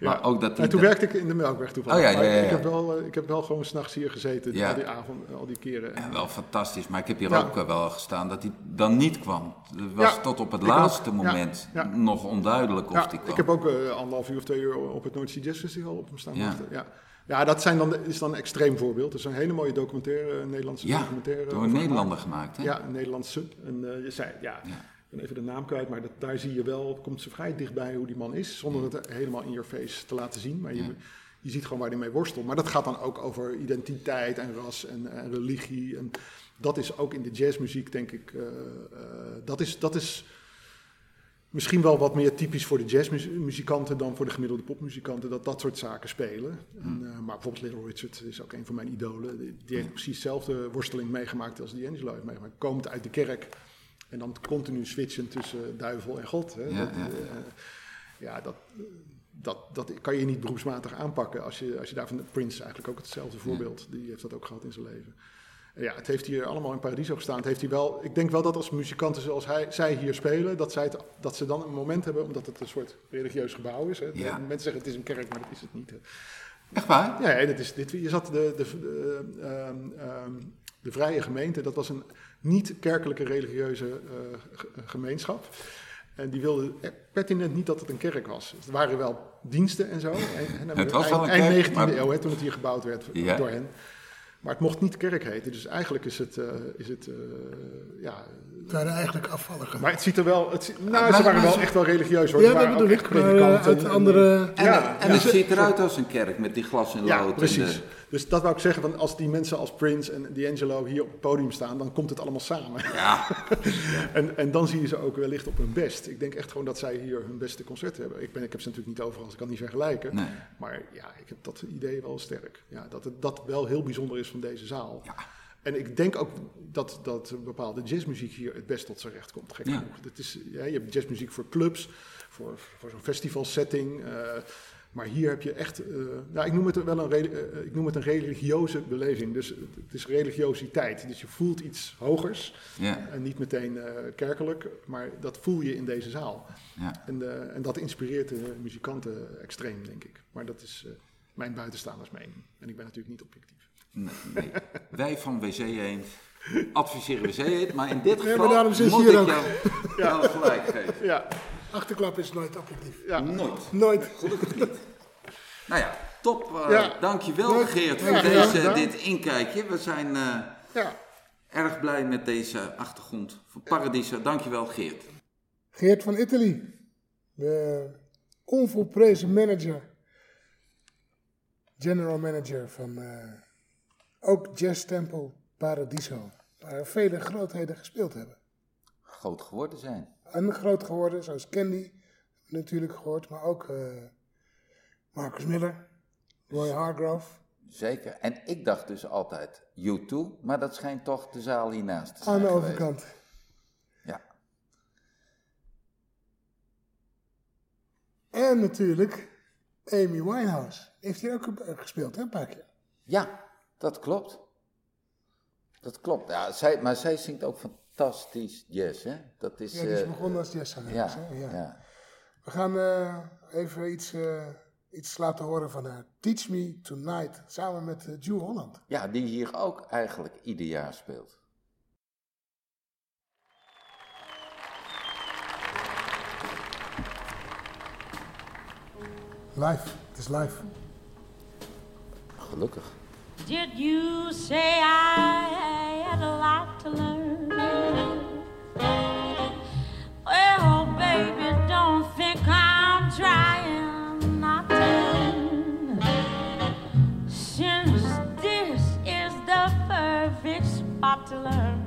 Ja. Maar ook dat En toen werkte ik in de Melkweg toevallig. Oh ja, ja, Maar ja, ja. Ik, heb wel, ik heb wel gewoon s'nachts hier gezeten, Ja. al die avond, al die keren. Ja, wel fantastisch, maar ik heb Ja. ook wel gestaan dat hij dan niet kwam. Het was Ja, tot op het laatste ook. Moment ja. nog onduidelijk of die kwam. ik heb ook eh, anderhalf uur of twee uur op het Noordzee Jazz Festival op hem staan Ja. wachten. Ja. ja, dat zijn dan, is dan een extreem voorbeeld. Dat is een hele mooie documentaire, een Nederlandse Ja, documentaire. door een Nederlander gemaakt, hè? Ja, een Nederlandse. En eh, je zei, ja, ben even de naam kwijt, maar dat, daar zie je wel, komt ze vrij dichtbij hoe die man is, zonder het helemaal in your face te laten zien. Maar je, je ziet gewoon waar hij mee worstelt. Maar dat gaat dan ook over identiteit en ras en, en religie. En dat is ook in de jazzmuziek, denk ik, eh, eh, dat, is, dat is misschien wel wat meer typisch voor de jazzmuzikanten dan voor de gemiddelde popmuzikanten, dat dat soort zaken spelen. En, eh, maar bijvoorbeeld Little Richard is ook een van mijn idolen. Die, die heeft precies dezelfde worsteling meegemaakt als D'Angelo heeft meegemaakt. Komt uit de kerk en dan continu switchen tussen duivel en God. Hè. Ja, dat, ja. ja, dat, dat, dat kan je niet beroepsmatig aanpakken. Als je, als je daarvan, Prince eigenlijk ook hetzelfde voorbeeld. Die heeft dat ook gehad in zijn leven. Ja, het heeft hier allemaal in Paradiso gestaan. Het heeft hier wel, ik denk wel dat als muzikanten zoals hij, zij hier spelen, dat, zij het, dat ze dan een moment hebben, omdat het een soort religieus gebouw is. Hè. Ja. Mensen zeggen het is een kerk, maar dat is het niet. Hè. Echt waar? Ja, dit is, dit, je zat de, de, de, ehm, ehm, de vrije gemeente, dat was een niet-kerkelijke religieuze eh, ge- gemeenschap. En die wilden pertinent niet dat het een kerk was. Het waren wel diensten en zo. En, en Het was wel een eind, kerk, eind 19e maar- eeuw, hè, toen het hier gebouwd werd Ja. door hen. Maar het mocht niet kerk heten. Dus eigenlijk is het, eh, is het eh, ja... Het waren eigenlijk afvalligen. Maar het ziet er wel... Het, nou, maar- ze waren wel ze- echt wel religieus hoor. ja, Ze dat waren bedoel ik. Maar eh, predikanten uit en- andere... En, Ja, en ja. het ziet eruit als een kerk met die glas en Ja, lood. en precies. de- Dus dat wou ik zeggen, van als die mensen als Prince en D'Angelo hier op het podium staan, dan komt het allemaal samen. ja, [laughs] En, en dan zie je ze ook wellicht op hun best. Ik denk echt gewoon dat zij hier hun beste concert hebben. Ik, ben, ik heb ze natuurlijk niet overal, dus ik kan niet vergelijken. nee. Maar ja, ik heb dat idee wel sterk. Ja, dat het dat wel heel bijzonder is van deze zaal. Ja. En ik denk ook dat, dat bepaalde jazzmuziek hier het best tot zijn recht komt. Gek Ja. genoeg. Dat is, ja, je hebt jazzmuziek voor clubs, voor, voor zo'n festivalsetting. eh, maar hier heb je echt, eh, nou, ik, noem het wel een, eh, ik noem het een religieuze beleving. Dus het is religiositeit. Dus je voelt iets hogers. Ja, En niet meteen eh, kerkelijk, maar dat voel je in deze zaal. ja. En, en dat inspireert de muzikanten extreem, denk ik. Maar dat is mijn buitenstaandersmening. En ik ben natuurlijk niet objectief. Nee, nee. Wij van WC Eend adviseren WC Eend, maar in dit maar geval daarom zit je moet ik jou gelijk geven. Ja, Achterklap is nooit objectief. ja. Nooit. Nooit. [laughs] Nou ja, top. eh, Ja. Dankjewel. Geert voor deze, dit inkijkje. We zijn eh, ja. erg blij met deze achtergrond van Paradiso. Dankjewel Geert. Geert van Italy. De onvolprezen manager. General manager van eh, ook Jazz Temple Paradiso. Waar vele grootheden gespeeld hebben. Groot geworden zijn. En groot geworden, zoals Candy natuurlijk gehoord. Maar ook eh, Marcus Miller, Roy Hargrove. Zeker. En ik dacht dus altijd U2, maar dat schijnt toch de zaal hiernaast te zijn Aan de geweest. overkant. Ja. En natuurlijk Amy Winehouse. Heeft hier ook eh, gespeeld, hè, een paar keer. ja, dat klopt. Dat klopt. Ja, zij, maar zij zingt ook fantastisch jazz, hè? Dat is... Ja, die is eh, begonnen als jazzzanger. ja, hè? ja. ja. We gaan eh, even iets, eh, iets laten horen van haar. Teach Me Tonight, samen met uh, Holland. ja, die hier ook eigenlijk ieder jaar speelt. Live, het is live. Gelukkig. Did you say I had a lot to learn? Trying not to. Since this is the perfect spot to learn.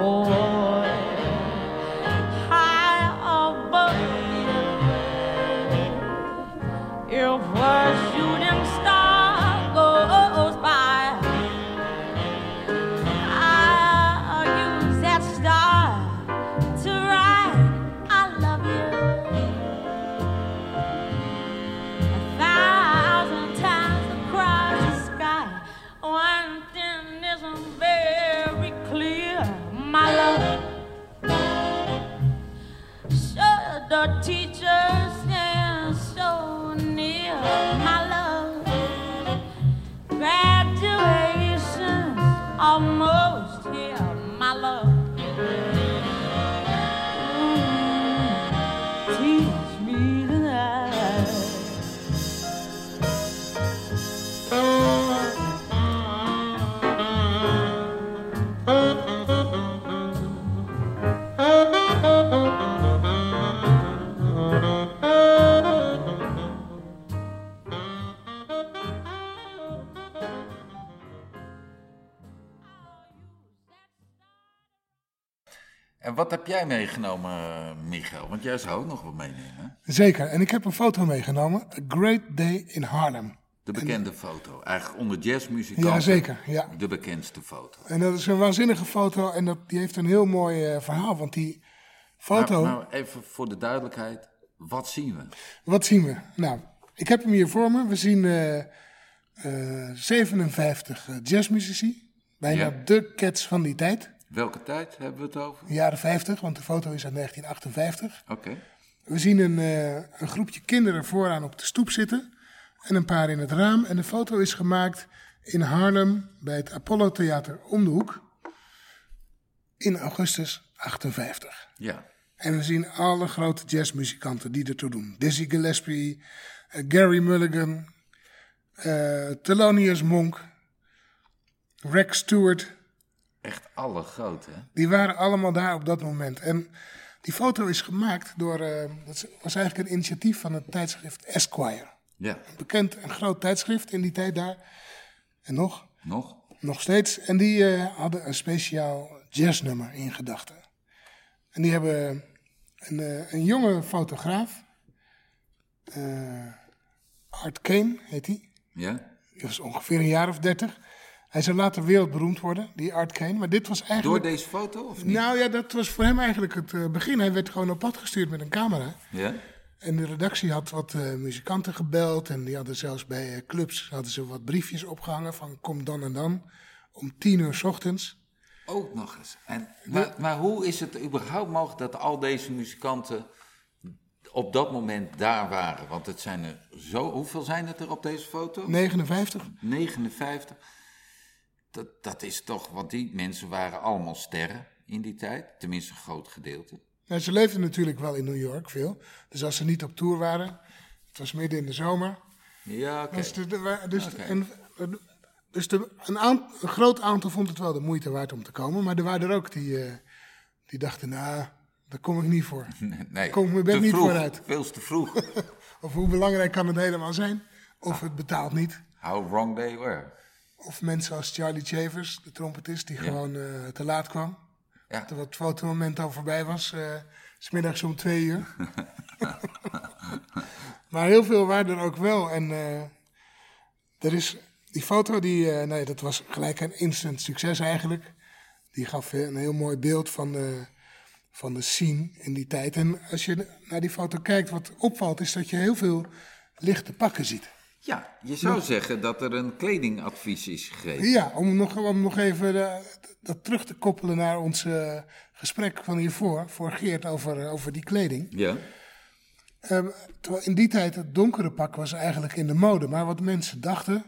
A jij meegenomen, Michael? Want jij zou ook nog wat meenemen. Zeker. En ik heb een foto meegenomen. A Great Day in Harlem. De bekende foto. Eigenlijk onder jazzmuzikanten. Ja, zeker. Ja. De bekendste foto. En dat is een waanzinnige foto. En dat, die heeft een heel mooi eh, verhaal. Want die foto... Maar even voor de duidelijkheid. Wat zien we? Wat zien we? Nou, ik heb hem hier voor me. We zien eh, eh, 57 eh, jazzmuzici. Bijna Ja. de cats van die tijd. Welke tijd hebben we het over? De jaren 50, want de foto is uit 1958. Oké. We zien een, eh, een groepje kinderen vooraan op de stoep zitten. En een paar in het raam. En de foto is gemaakt in Haarlem bij het Apollo Theater om de hoek. In augustus 58. Ja. En we zien alle grote jazzmuzikanten die ertoe doen. Dizzy Gillespie, eh, Gary Mulligan, eh, Thelonious Monk, Rex Stewart. Echt alle grote. hè? Die waren allemaal daar op dat moment. En die foto is gemaakt door, eh, dat was eigenlijk een initiatief van het tijdschrift Esquire. Ja. Bekend en groot tijdschrift in die tijd daar. En nog, Nog? nog steeds. En die eh, hadden een speciaal jazznummer in gedachten. En die hebben een, eh, een jonge fotograaf, eh, Art Kane heet hij. Ja. Die was ongeveer een jaar of dertig. Hij zou later wereldberoemd worden, die Art Kane. Maar dit was Door eigenlijk... deze foto of niet? Nou ja, dat was voor hem eigenlijk het eh, begin. Hij werd gewoon op pad gestuurd met een camera. Ja? En de redactie had wat eh, muzikanten gebeld. En die hadden zelfs bij eh, clubs hadden ze wat briefjes opgehangen van kom dan en dan. Om tien uur 's ochtends. Ook nog eens. En, maar, maar hoe is het überhaupt mogelijk dat al deze muzikanten op dat moment daar waren? Want het zijn er zo... Hoeveel zijn het er op deze foto? 59. 59. Dat, dat is toch... Want die mensen waren allemaal sterren in die tijd. Tenminste, een groot gedeelte. Nou, ze leefden natuurlijk wel in New York veel. Dus als ze niet op tour waren. Het was midden in de zomer. Ja, oké. Dus, dus, en, dus de, een, aant- een groot aantal vond het wel de moeite waard om te komen. Maar er waren er ook die, eh, die dachten, nou, daar kom ik niet voor. [laughs] Nee, Kom ik mijn bed te niet vroeg. vooruit. Veel te vroeg. [laughs] Of hoe belangrijk kan het helemaal zijn? Of het betaalt niet. How wrong they were. Of mensen als Charlie Chavers, de trompetist, die gewoon eh, te laat kwam. Ja. Terwijl het fotomoment al voorbij was, eh, s smiddags om twee uur. [laughs] maar heel veel waren er ook wel. En eh, er is die foto, die, eh, nee, dat was gelijk een instant succes eigenlijk. Die gaf eh, een heel mooi beeld van de, van de scene in die tijd. En als je naar die foto kijkt, wat opvalt, is dat je heel veel lichte pakken ziet. Ja, je zou zeggen dat er een kledingadvies is gegeven. Ja, om nog, om nog even eh, dat terug te koppelen naar ons eh, gesprek van hiervoor, voor Geert, over, eh, over die kleding. Ja. Ehm, terwijl in die tijd het donkere pak was eigenlijk in de mode. Maar wat mensen dachten,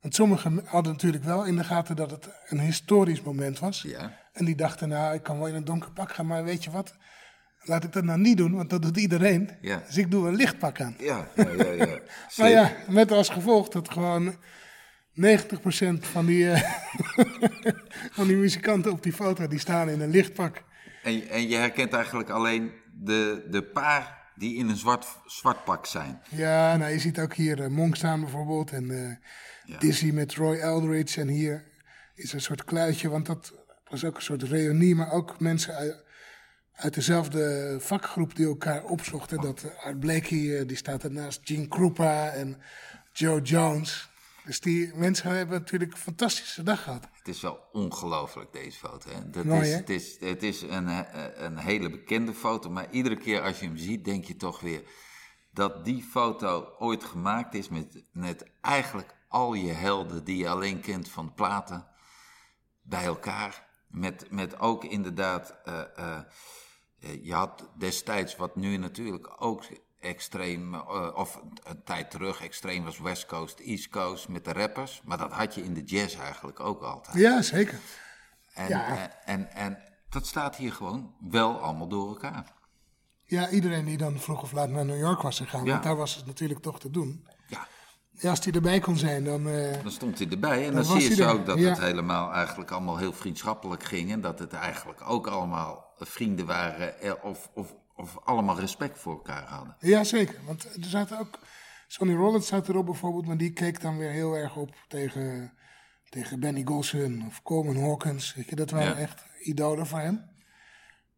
want sommigen hadden natuurlijk wel in de gaten dat het een historisch moment was. Ja. En die dachten, nou, ik kan wel in een donker pak gaan, maar weet je wat? Laat ik dat nou niet doen, want dat doet iedereen. Ja. Dus ik doe een lichtpak aan. Ja, ja, ja. ja. [laughs] Maar ja, met als gevolg dat gewoon 90% van die, eh, [laughs] van die muzikanten op die foto, die staan in een lichtpak. En, en je herkent eigenlijk alleen de, de paar die in een zwart, zwart pak zijn. Ja, nou, je ziet ook hier eh, Monk staan bijvoorbeeld en eh, Dizzy met Roy Eldridge. En hier is een soort kluitje, want dat was ook een soort reunie, maar ook mensen uit, dezelfde vakgroep die elkaar opzochten. Dat eh, Art Blakey, eh, die staat ernaast, Gene Krupa en Joe Jones. Dus die mensen hebben natuurlijk een fantastische dag gehad. Het is wel ongelooflijk, deze foto. Hè? Dat Mooi, is, hè? het is, het is een, eh, een hele bekende foto, maar iedere keer als je hem ziet, denk je toch weer dat die foto ooit gemaakt is met, met eigenlijk al je helden die je alleen kent van platen bij elkaar. Met, met ook inderdaad, je had destijds wat nu natuurlijk ook extreem, eh, of een tijd terug extreem was West Coast, East Coast met de rappers. Maar dat had je in de jazz eigenlijk ook altijd. Ja, zeker. En, Ja. en, en, en dat staat hier gewoon wel allemaal door elkaar. Ja, iedereen die dan vroeg of laat naar New York was gegaan, Ja. want daar was het natuurlijk toch te doen. Als die erbij kon zijn, dan... eh, dan stond hij erbij. En Dan zie je hij ook dat ja. het helemaal eigenlijk allemaal heel vriendschappelijk ging. En dat het eigenlijk ook allemaal vrienden waren eh, of, of, of allemaal respect voor elkaar hadden. Ja, zeker. Want er zaten ook. Sonny Rollins zat erop bijvoorbeeld, maar die keek dan weer heel erg op tegen, tegen Benny Golson of Coleman Hawkins. Weet je, dat waren Ja. echt idolen voor hem.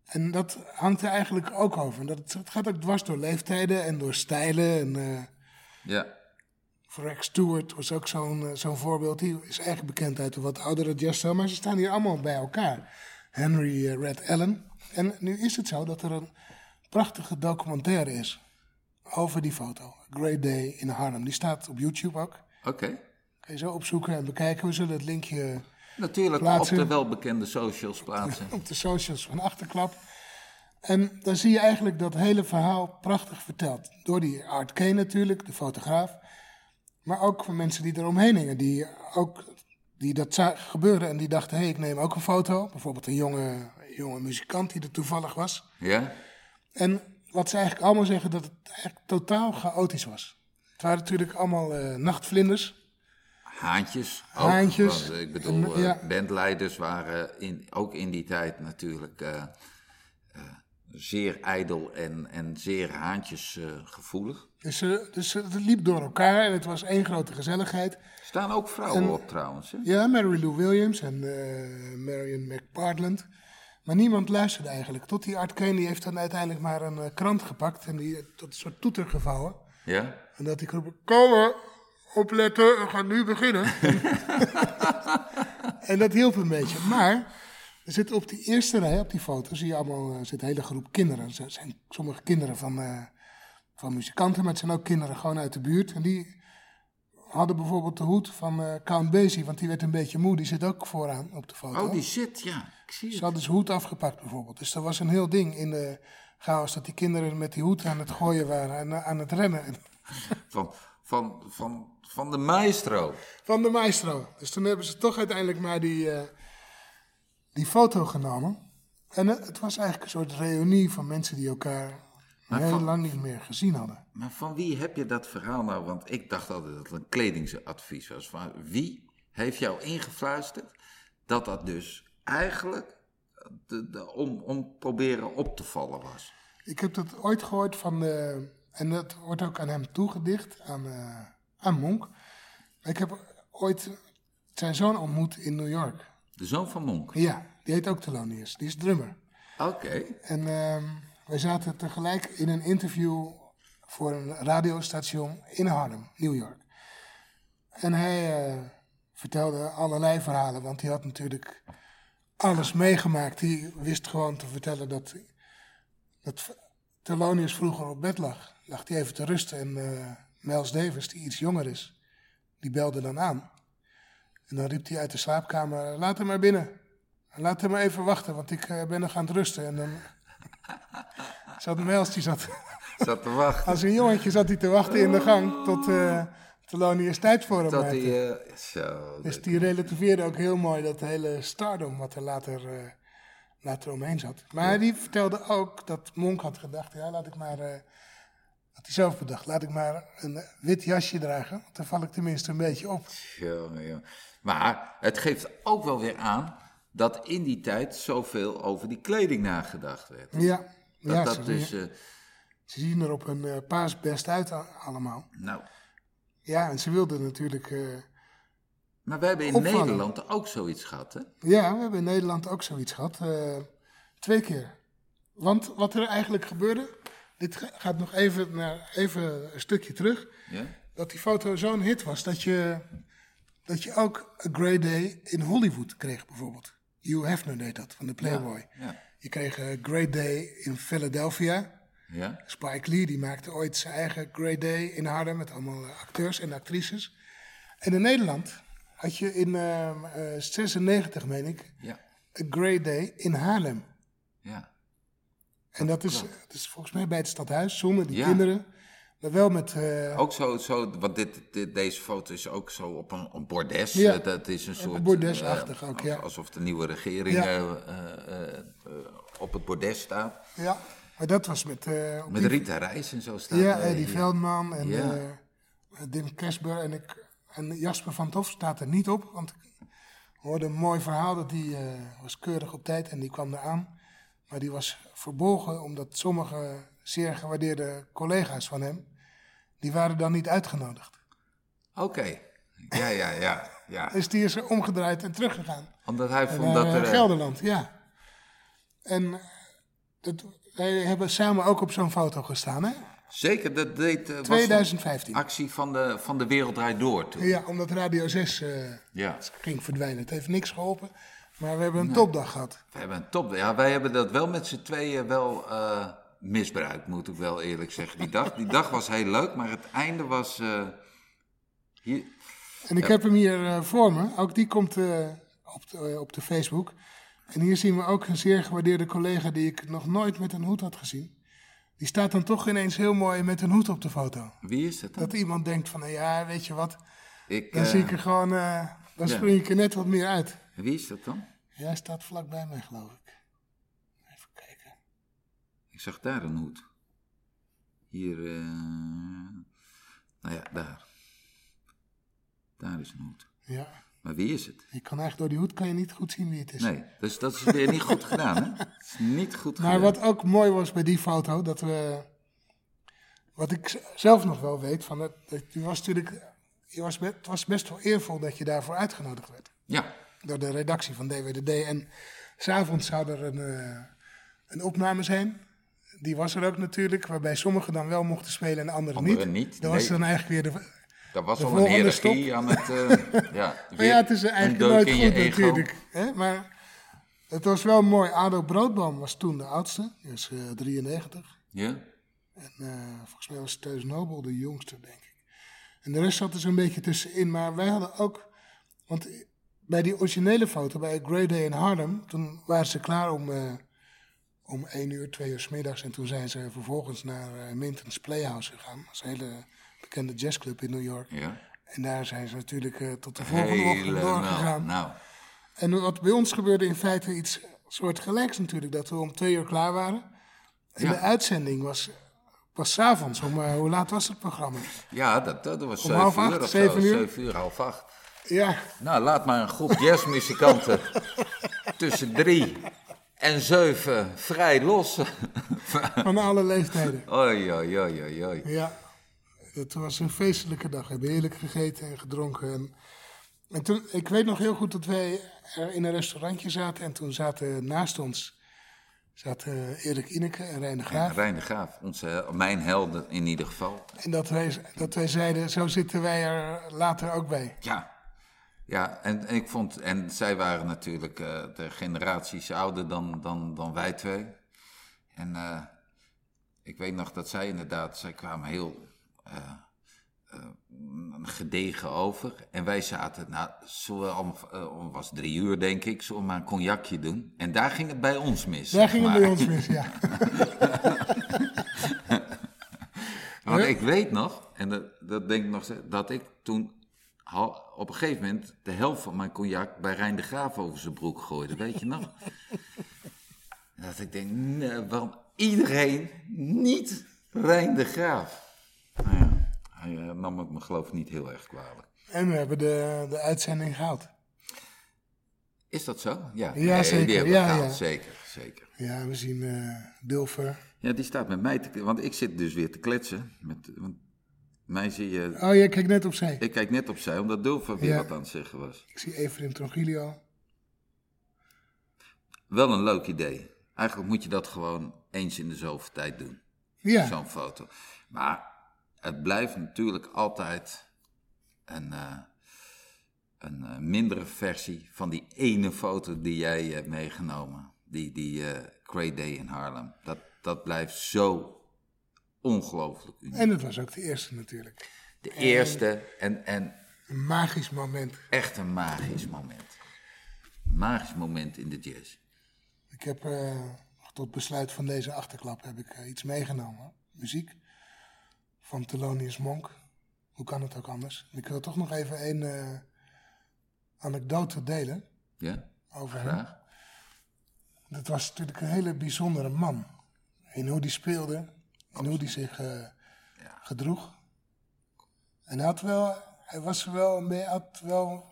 En dat hangt er eigenlijk ook over. Dat, het gaat ook dwars door leeftijden en door stijlen. En eh Ja, Rex Stewart was ook zo'n eh, zo'n voorbeeld. Die is eigenlijk bekend uit de wat oudere jazzstijl, maar ze staan hier allemaal bij elkaar. Henry eh, Red Allen. En nu is het zo dat er een prachtige documentaire is over die foto. A Great Day in Harlem. Die staat op YouTube ook. oké. Kan je zo opzoeken en bekijken. We zullen het linkje Natuurlijk Plaatsen. op de welbekende socials plaatsen. [laughs] op de socials van Achterklap. En dan zie je eigenlijk dat hele verhaal prachtig verteld. Door die Art Kane natuurlijk, de fotograaf. Maar ook van mensen die eromheen hingen. Die, ook, die dat zagen gebeuren en die dachten, hé, hey, ik neem ook een foto. Bijvoorbeeld een jonge, jonge muzikant die er toevallig was. Ja? En wat ze eigenlijk allemaal zeggen, dat het eigenlijk totaal chaotisch was. Het waren natuurlijk allemaal eh, nachtvlinders. Haantjes. Ook, Haantjes. want, eh, ik bedoel, En, eh, ja. bandleiders waren in, ook in die tijd natuurlijk zeer ijdel en, en zeer haantjesgevoelig. Dus, eh, dus het liep door elkaar en het was één grote gezelligheid. Er staan ook vrouwen En- op trouwens. Hè? Ja, Mary Lou Williams en eh, Marion McPartland. Maar niemand luisterde eigenlijk. Tot die Art Kane die heeft dan uiteindelijk maar een eh, krant gepakt en die eh, tot een soort toeter gevouwen. Ja? En dat hij geroepen, komen, opletten, we gaan nu beginnen. [laughs] en dat hielp een beetje. Maar er zit op die eerste rij, op die foto, zie je allemaal, er zit een hele groep kinderen. Er zijn sommige kinderen van, eh, van muzikanten, maar het zijn ook kinderen gewoon uit de buurt. En die hadden bijvoorbeeld de hoed van eh, Count Basie, want die werd een beetje moe. Die zit ook vooraan op de foto. Oh, die zit, ja. Ik zie Ze hadden zijn hoed afgepakt bijvoorbeeld. Dus dat was een heel ding in de chaos dat die kinderen met die hoed aan het gooien waren en aan het rennen. En- [laughs] Van, van, van, van de maestro. Van de maestro. Dus toen hebben ze toch uiteindelijk maar die, eh, die foto genomen. En het was eigenlijk een soort reunie van mensen die elkaar Maar heel van- lang niet meer gezien hadden. Maar van wie heb je dat verhaal nou? Want ik dacht altijd dat het een kledingsadvies was. Van wie heeft jou ingefluisterd dat dat dus eigenlijk de, de, om, om proberen op te vallen was? Ik heb dat ooit gehoord van, de, en dat wordt ook aan hem toegedicht, aan, eh, aan Monk. Ik heb ooit zijn zoon ontmoet in New York. De zoon van Monk. Ja, die heet ook Thelonious, die is drummer. Oké. En ehm, wij zaten tegelijk in een interview voor een radiostation in Harlem, New York. En hij eh, vertelde allerlei verhalen, want hij had natuurlijk alles meegemaakt. Hij wist gewoon te vertellen dat, dat vroeger op bed lag. Lag hij even te rusten en eh Miles Davis, die iets jonger is, die belde dan aan. En dan riep hij uit de slaapkamer, laat hem maar binnen. Laat hem maar even wachten, want ik eh, ben nog aan het rusten. En dan zat Miles, die zat Zat te wachten. als een jongetje zat hij te wachten in de gang tot uh, Thelonious tijd voor hem eh, zo. Dus die relativeerde ook heel mooi dat hele stardom wat er later, eh, later omheen zat. Maar die vertelde ook dat Monk had gedacht, ja laat ik maar, eh, had hij zelf bedacht, laat ik maar een eh, wit jasje dragen. Want dan val ik tenminste een beetje op. Jongen, jongen. Maar het geeft ook wel weer aan dat in die tijd zoveel over die kleding nagedacht werd. Ja, Dat ja dat ze, dus, eh, ze zien er op hun eh, paas best uit allemaal. nou. Ja, en ze wilden natuurlijk... eh, Maar we hebben in Opvallen. Nederland ook zoiets gehad, hè? Ja, we hebben in Nederland ook zoiets gehad. eh, twee keer. Want wat er eigenlijk gebeurde, dit ga- gaat nog even, naar, even een stukje terug. Ja? Dat die foto zo'n hit was dat je, dat je ook A Great Day in Hollywood kreeg bijvoorbeeld. Hugh Hefner deed dat, van de Playboy. Je kreeg A Great Day in Philadelphia. Ja? Spike Lee die maakte ooit zijn eigen Great Day in Harlem met allemaal eh, acteurs en actrices. En in Nederland had je in ehm, eh, 96, meen ik, Ja. A Great Day in Haarlem. Ja. En dat is, dat is volgens mij bij het stadhuis, zonder die Ja. kinderen. Maar wel met... eh, Ook zo, zo want dit, dit- deze foto is ook zo op een, een bordes. Ja. Dat is een soort... bordesachtig eh, ook, ja. Alsof de nieuwe regering Ja. eh, op het bordes staat. ja, maar dat was met... op Met die- Rita Reis en zo staat. Ja, Eddie hier. Veldman en Ja. Dim Kesper en, ik, en Jasper van Tof staat er niet op. Want ik hoorde een mooi verhaal dat die was keurig op tijd en die kwam eraan. Maar die was verborgen omdat sommige zeer gewaardeerde collega's van hem, die waren dan niet uitgenodigd. Oké. Ja, ja, ja. ja. [laughs] Dus die is omgedraaid en teruggegaan. Omdat hij vond dat eh, er... eh, Gelderland, ja. En eh, dat, wij hebben samen ook op zo'n foto gestaan, hè? Zeker, dat deed... was 2015. een actie van de, van de Wereld Draait Door toen. Ja, omdat Radio 6 eh, Ja. ging verdwijnen. Het heeft niks geholpen, maar we hebben een topdag gehad. We hebben een top. Ja, wij hebben dat wel met z'n tweeën wel misbruikt, moet ik wel eerlijk zeggen. Die dag, die dag was heel leuk, maar het einde was. eh, hier, En ik heb hem hier eh, voor me. Ook die komt eh, op, de, op de Facebook. En hier zien we ook een zeer gewaardeerde collega die ik nog nooit met een hoed had gezien. Die staat dan toch ineens heel mooi met een hoed op de foto. wie is het dan? Dat iemand denkt van, nou ja, weet je wat, Ik, dan zie ik er gewoon, dan ja. spring ik er net wat meer uit. Wie is dat dan? Ja, hij staat vlakbij mij, geloof ik. Ik zag daar een hoed. Hier, eh, nou ja, daar. Daar is een hoed. Ja, Maar wie is het? je kan eigenlijk door die hoed kan je niet goed zien wie het is. Nee, dus dat is weer niet goed gedaan, hè? Het is niet goed Maar gedaan. wat ook mooi was bij die foto, dat we. Wat ik zelf nog wel weet, van dat je was natuurlijk. Je was, het was best wel eervol dat je daarvoor uitgenodigd werd. Ja, Door de redactie van DWDD. En s'avonds zou er een, eh, een opname zijn. Die was er ook natuurlijk, waarbij sommigen dan wel mochten spelen en anderen, Anderen niet, Dat was dan eigenlijk weer de. dat was De al een hiërarchie aan het... eh, [laughs] ja, Maar ja, het is eigenlijk nooit goed natuurlijk. Hè? Maar het was wel mooi. Ado Broodboom was toen de oudste. Die was eh, 93. Ja? En eh, volgens mij was Teus Nobel de jongste, denk ik. En de rest zat er zo'n beetje tussenin. Maar wij hadden ook... Want bij die originele foto, bij Grey Day in Harlem... toen waren ze klaar om, eh, om 1 uur, 2 uur 's middags. En toen zijn ze vervolgens naar eh, Minton's Playhouse gegaan. Dat is een hele bekende jazzclub in New York. Ja. En daar zijn ze natuurlijk eh, tot de volgende ochtend doorgegaan. Nou, En wat bij ons gebeurde in feite iets soortgelijks natuurlijk. Dat we om twee uur klaar waren. En Ja. de uitzending was, was 's avonds. Om, eh, hoe laat was het programma? ja, dat, dat was Om zeven half uur of zeven uur? Zeven uur, half acht. Ja, Nou, laat maar een groep jazzmuzikanten [laughs] tussen drie en zeven vrij los. [laughs] van alle leeftijden. Oei, oei, oei, oei, oei. Ja, het was een feestelijke dag. We hebben heerlijk gegeten en gedronken. En, en toen, ik weet nog heel goed dat wij er in een restaurantje zaten. En toen zaten naast ons zaten Erik Ineke en Ja, Graaf. Rijn de Graaf, onze, mijn helden in ieder geval. En dat wij, dat wij zeiden, zo zitten wij er later ook bij. Ja, ja en, en ik vond, en zij waren natuurlijk eh, de generaties ouder dan, dan, dan wij twee. En eh, ik weet nog dat zij inderdaad, zij kwamen heel eh, gedegen over. En wij zaten, nou, we om, om was drie uur denk ik, we maar een cognacje doen. En daar ging het bij ons mis. Daar ging het bij ons mis, ja. [laughs] Want ik weet nog, en dat, dat denk ik nog dat ik toen op een gegeven moment de helft van mijn cognac bij Rijn de Graaf over zijn broek gooide. Weet je nog? En [laughs] dat ik denk, nee, waarom iedereen niet Rijn de Graaf? Nou ja, hij eh, nam het me geloof ik niet heel erg kwalijk. En we hebben de, de uitzending gehaald. Is dat zo? Ja, Ja, Nee, zeker. Die hebben Ja, we gehaald, ja. Zeker, zeker. Ja, we zien Dulfer. Ja, die staat met mij te Want ik zit dus weer te kletsen. Met, want mij zie je... Oh, jij kijkt net opzij. Ik kijk net opzij, omdat Dulfer weer Ja. wat aan het zeggen was. Ik zie Efraim Trogilio. Wel een leuk idee. Eigenlijk moet je dat gewoon eens in de zoveel tijd doen. Ja, Zo'n foto. Maar het blijft natuurlijk altijd een, eh, een eh, mindere versie van die ene foto die jij hebt meegenomen. Die, die Great Day in Harlem. Dat, dat blijft zo ongelooflijk uniek. en het was ook de eerste natuurlijk. De eerste en, en Een magisch moment. echt een magisch moment. Magisch moment in de jazz. Ik heb eh, tot besluit van deze achterklap heb ik eh, iets meegenomen. Muziek van Thelonious Monk. Hoe kan het ook anders? Ik wil toch nog even een eh, anekdote delen Ja, over hem. graag. Dat was natuurlijk een hele bijzondere man. In hoe die speelde, in hoe die zich eh, gedroeg. En hij, had wel, hij was wel een, had wel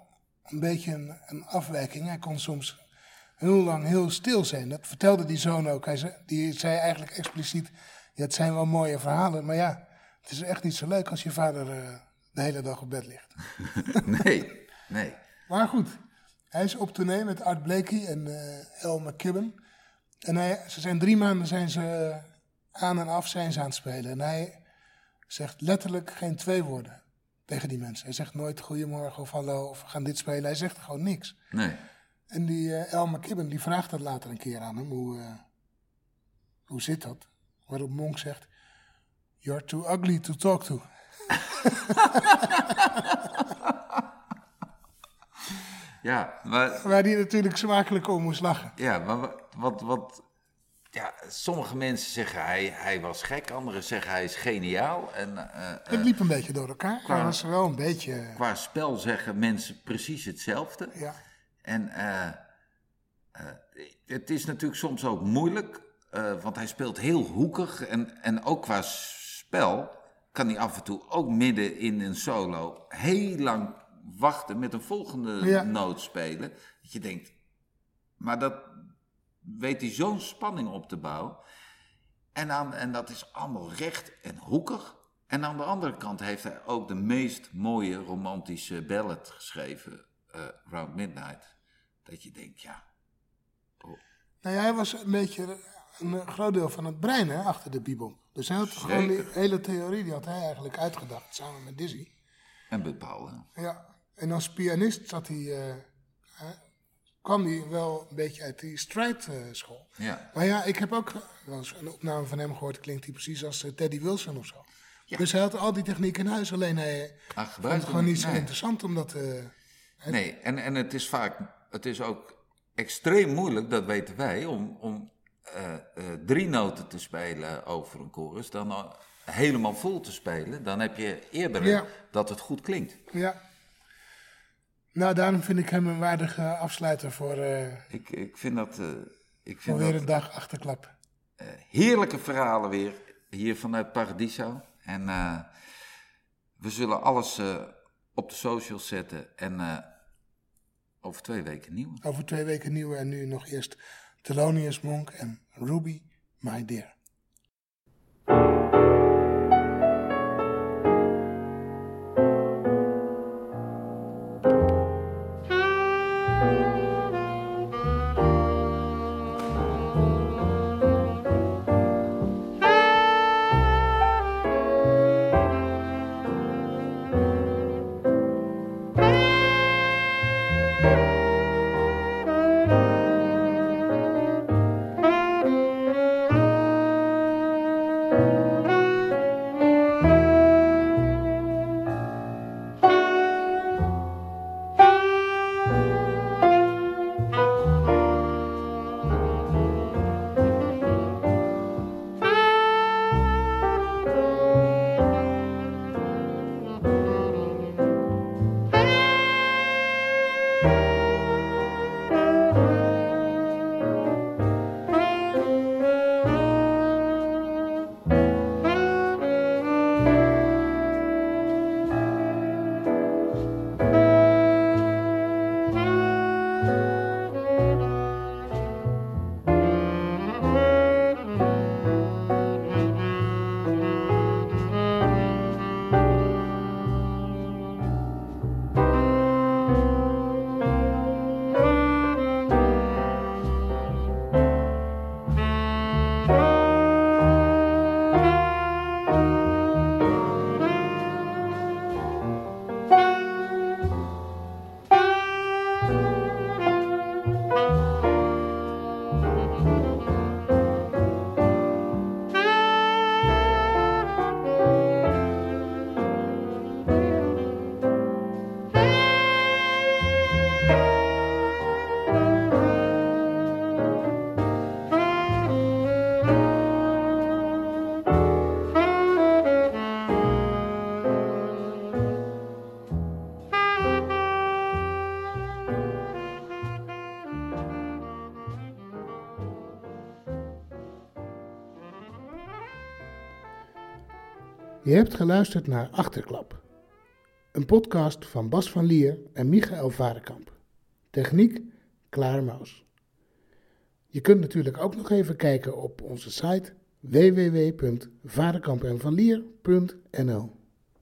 een beetje een, een afwijking. Hij kon soms heel lang heel stil zijn. Dat vertelde die zoon ook. Hij zei, die zei eigenlijk expliciet, ja, het zijn wel mooie verhalen, maar ja, het is echt niet zo leuk als je vader eh, de hele dag op bed ligt. [laughs] Nee, nee. Maar goed, hij is op tournee met Art Blakey en eh El McKibben. En hij, ze zijn drie maanden zijn ze aan en af zijn ze aan het spelen. En hij zegt letterlijk geen twee woorden tegen die mensen. Hij zegt nooit goedemorgen of hallo of we gaan dit spelen. Hij zegt gewoon niks. Nee. En die eh El McKibben die vraagt dat later een keer aan hem. Hoe, eh, hoe zit dat? Waarop Monk zegt, you're too ugly to talk to. [laughs] Ja, maar Waar hij natuurlijk smakelijk om moest lachen. Ja, maar wa- wat, wat, ja, sommige mensen zeggen hij, hij was gek, anderen zeggen hij is geniaal. En eh, eh, Het liep een beetje door elkaar. Hij was wel een beetje... qua spel zeggen mensen precies hetzelfde. Ja. En eh, het is natuurlijk soms ook moeilijk, want hij speelt heel hoekig. En, en ook qua spel kan hij af en toe ook midden in een solo heel lang wachten met een volgende Ja. noot spelen. Dat je denkt, maar dat weet hij zo'n spanning op te bouwen. En, aan, en dat is allemaal recht en hoekig. En aan de andere kant heeft hij ook de meest mooie romantische ballad geschreven, eh Round Midnight. Dat je denkt, ja, Nou ja, hij was een beetje een groot deel van het brein hè, achter de bebop. Dus hij had gewoon die hele theorie, die had hij eigenlijk uitgedacht, samen met Dizzy. en bepalen. Ja, en als pianist zat hij, eh, kwam hij wel een beetje uit die strijd-school. Ja. maar ja, ik heb ook wel eens een opname van hem gehoord, klinkt hij precies als eh, Teddy Wilson of zo. Dus hij had al die techniek in huis, alleen hij Ah, vond gebruik het gewoon niet zo nee. interessant omdat... eh, Nee, en, en het is vaak, het is ook extreem moeilijk, dat weten wij, om, om eh, eh, drie noten te spelen over een chorus, dan al helemaal vol te spelen. Dan heb je eerder Ja. dat het goed klinkt. ja. Nou, daarom vind ik hem een waardige afsluiter voor, eh, Ik, ik vind dat, eh, ik vind weer een dag achterklap. eh, heerlijke verhalen weer, hier vanuit Paradiso. En we zullen alles op de socials zetten en over twee weken nieuw. Over twee weken nieuwe en nu nog eerst Thelonious Monk en Ruby, My Dear. Hebt geluisterd naar Achterklap. Een podcast van Bas van Lier en Michael Varekamp. Techniek Klaar Maus. Je kunt natuurlijk ook nog even kijken op onze site www.varekampenvanlier.nl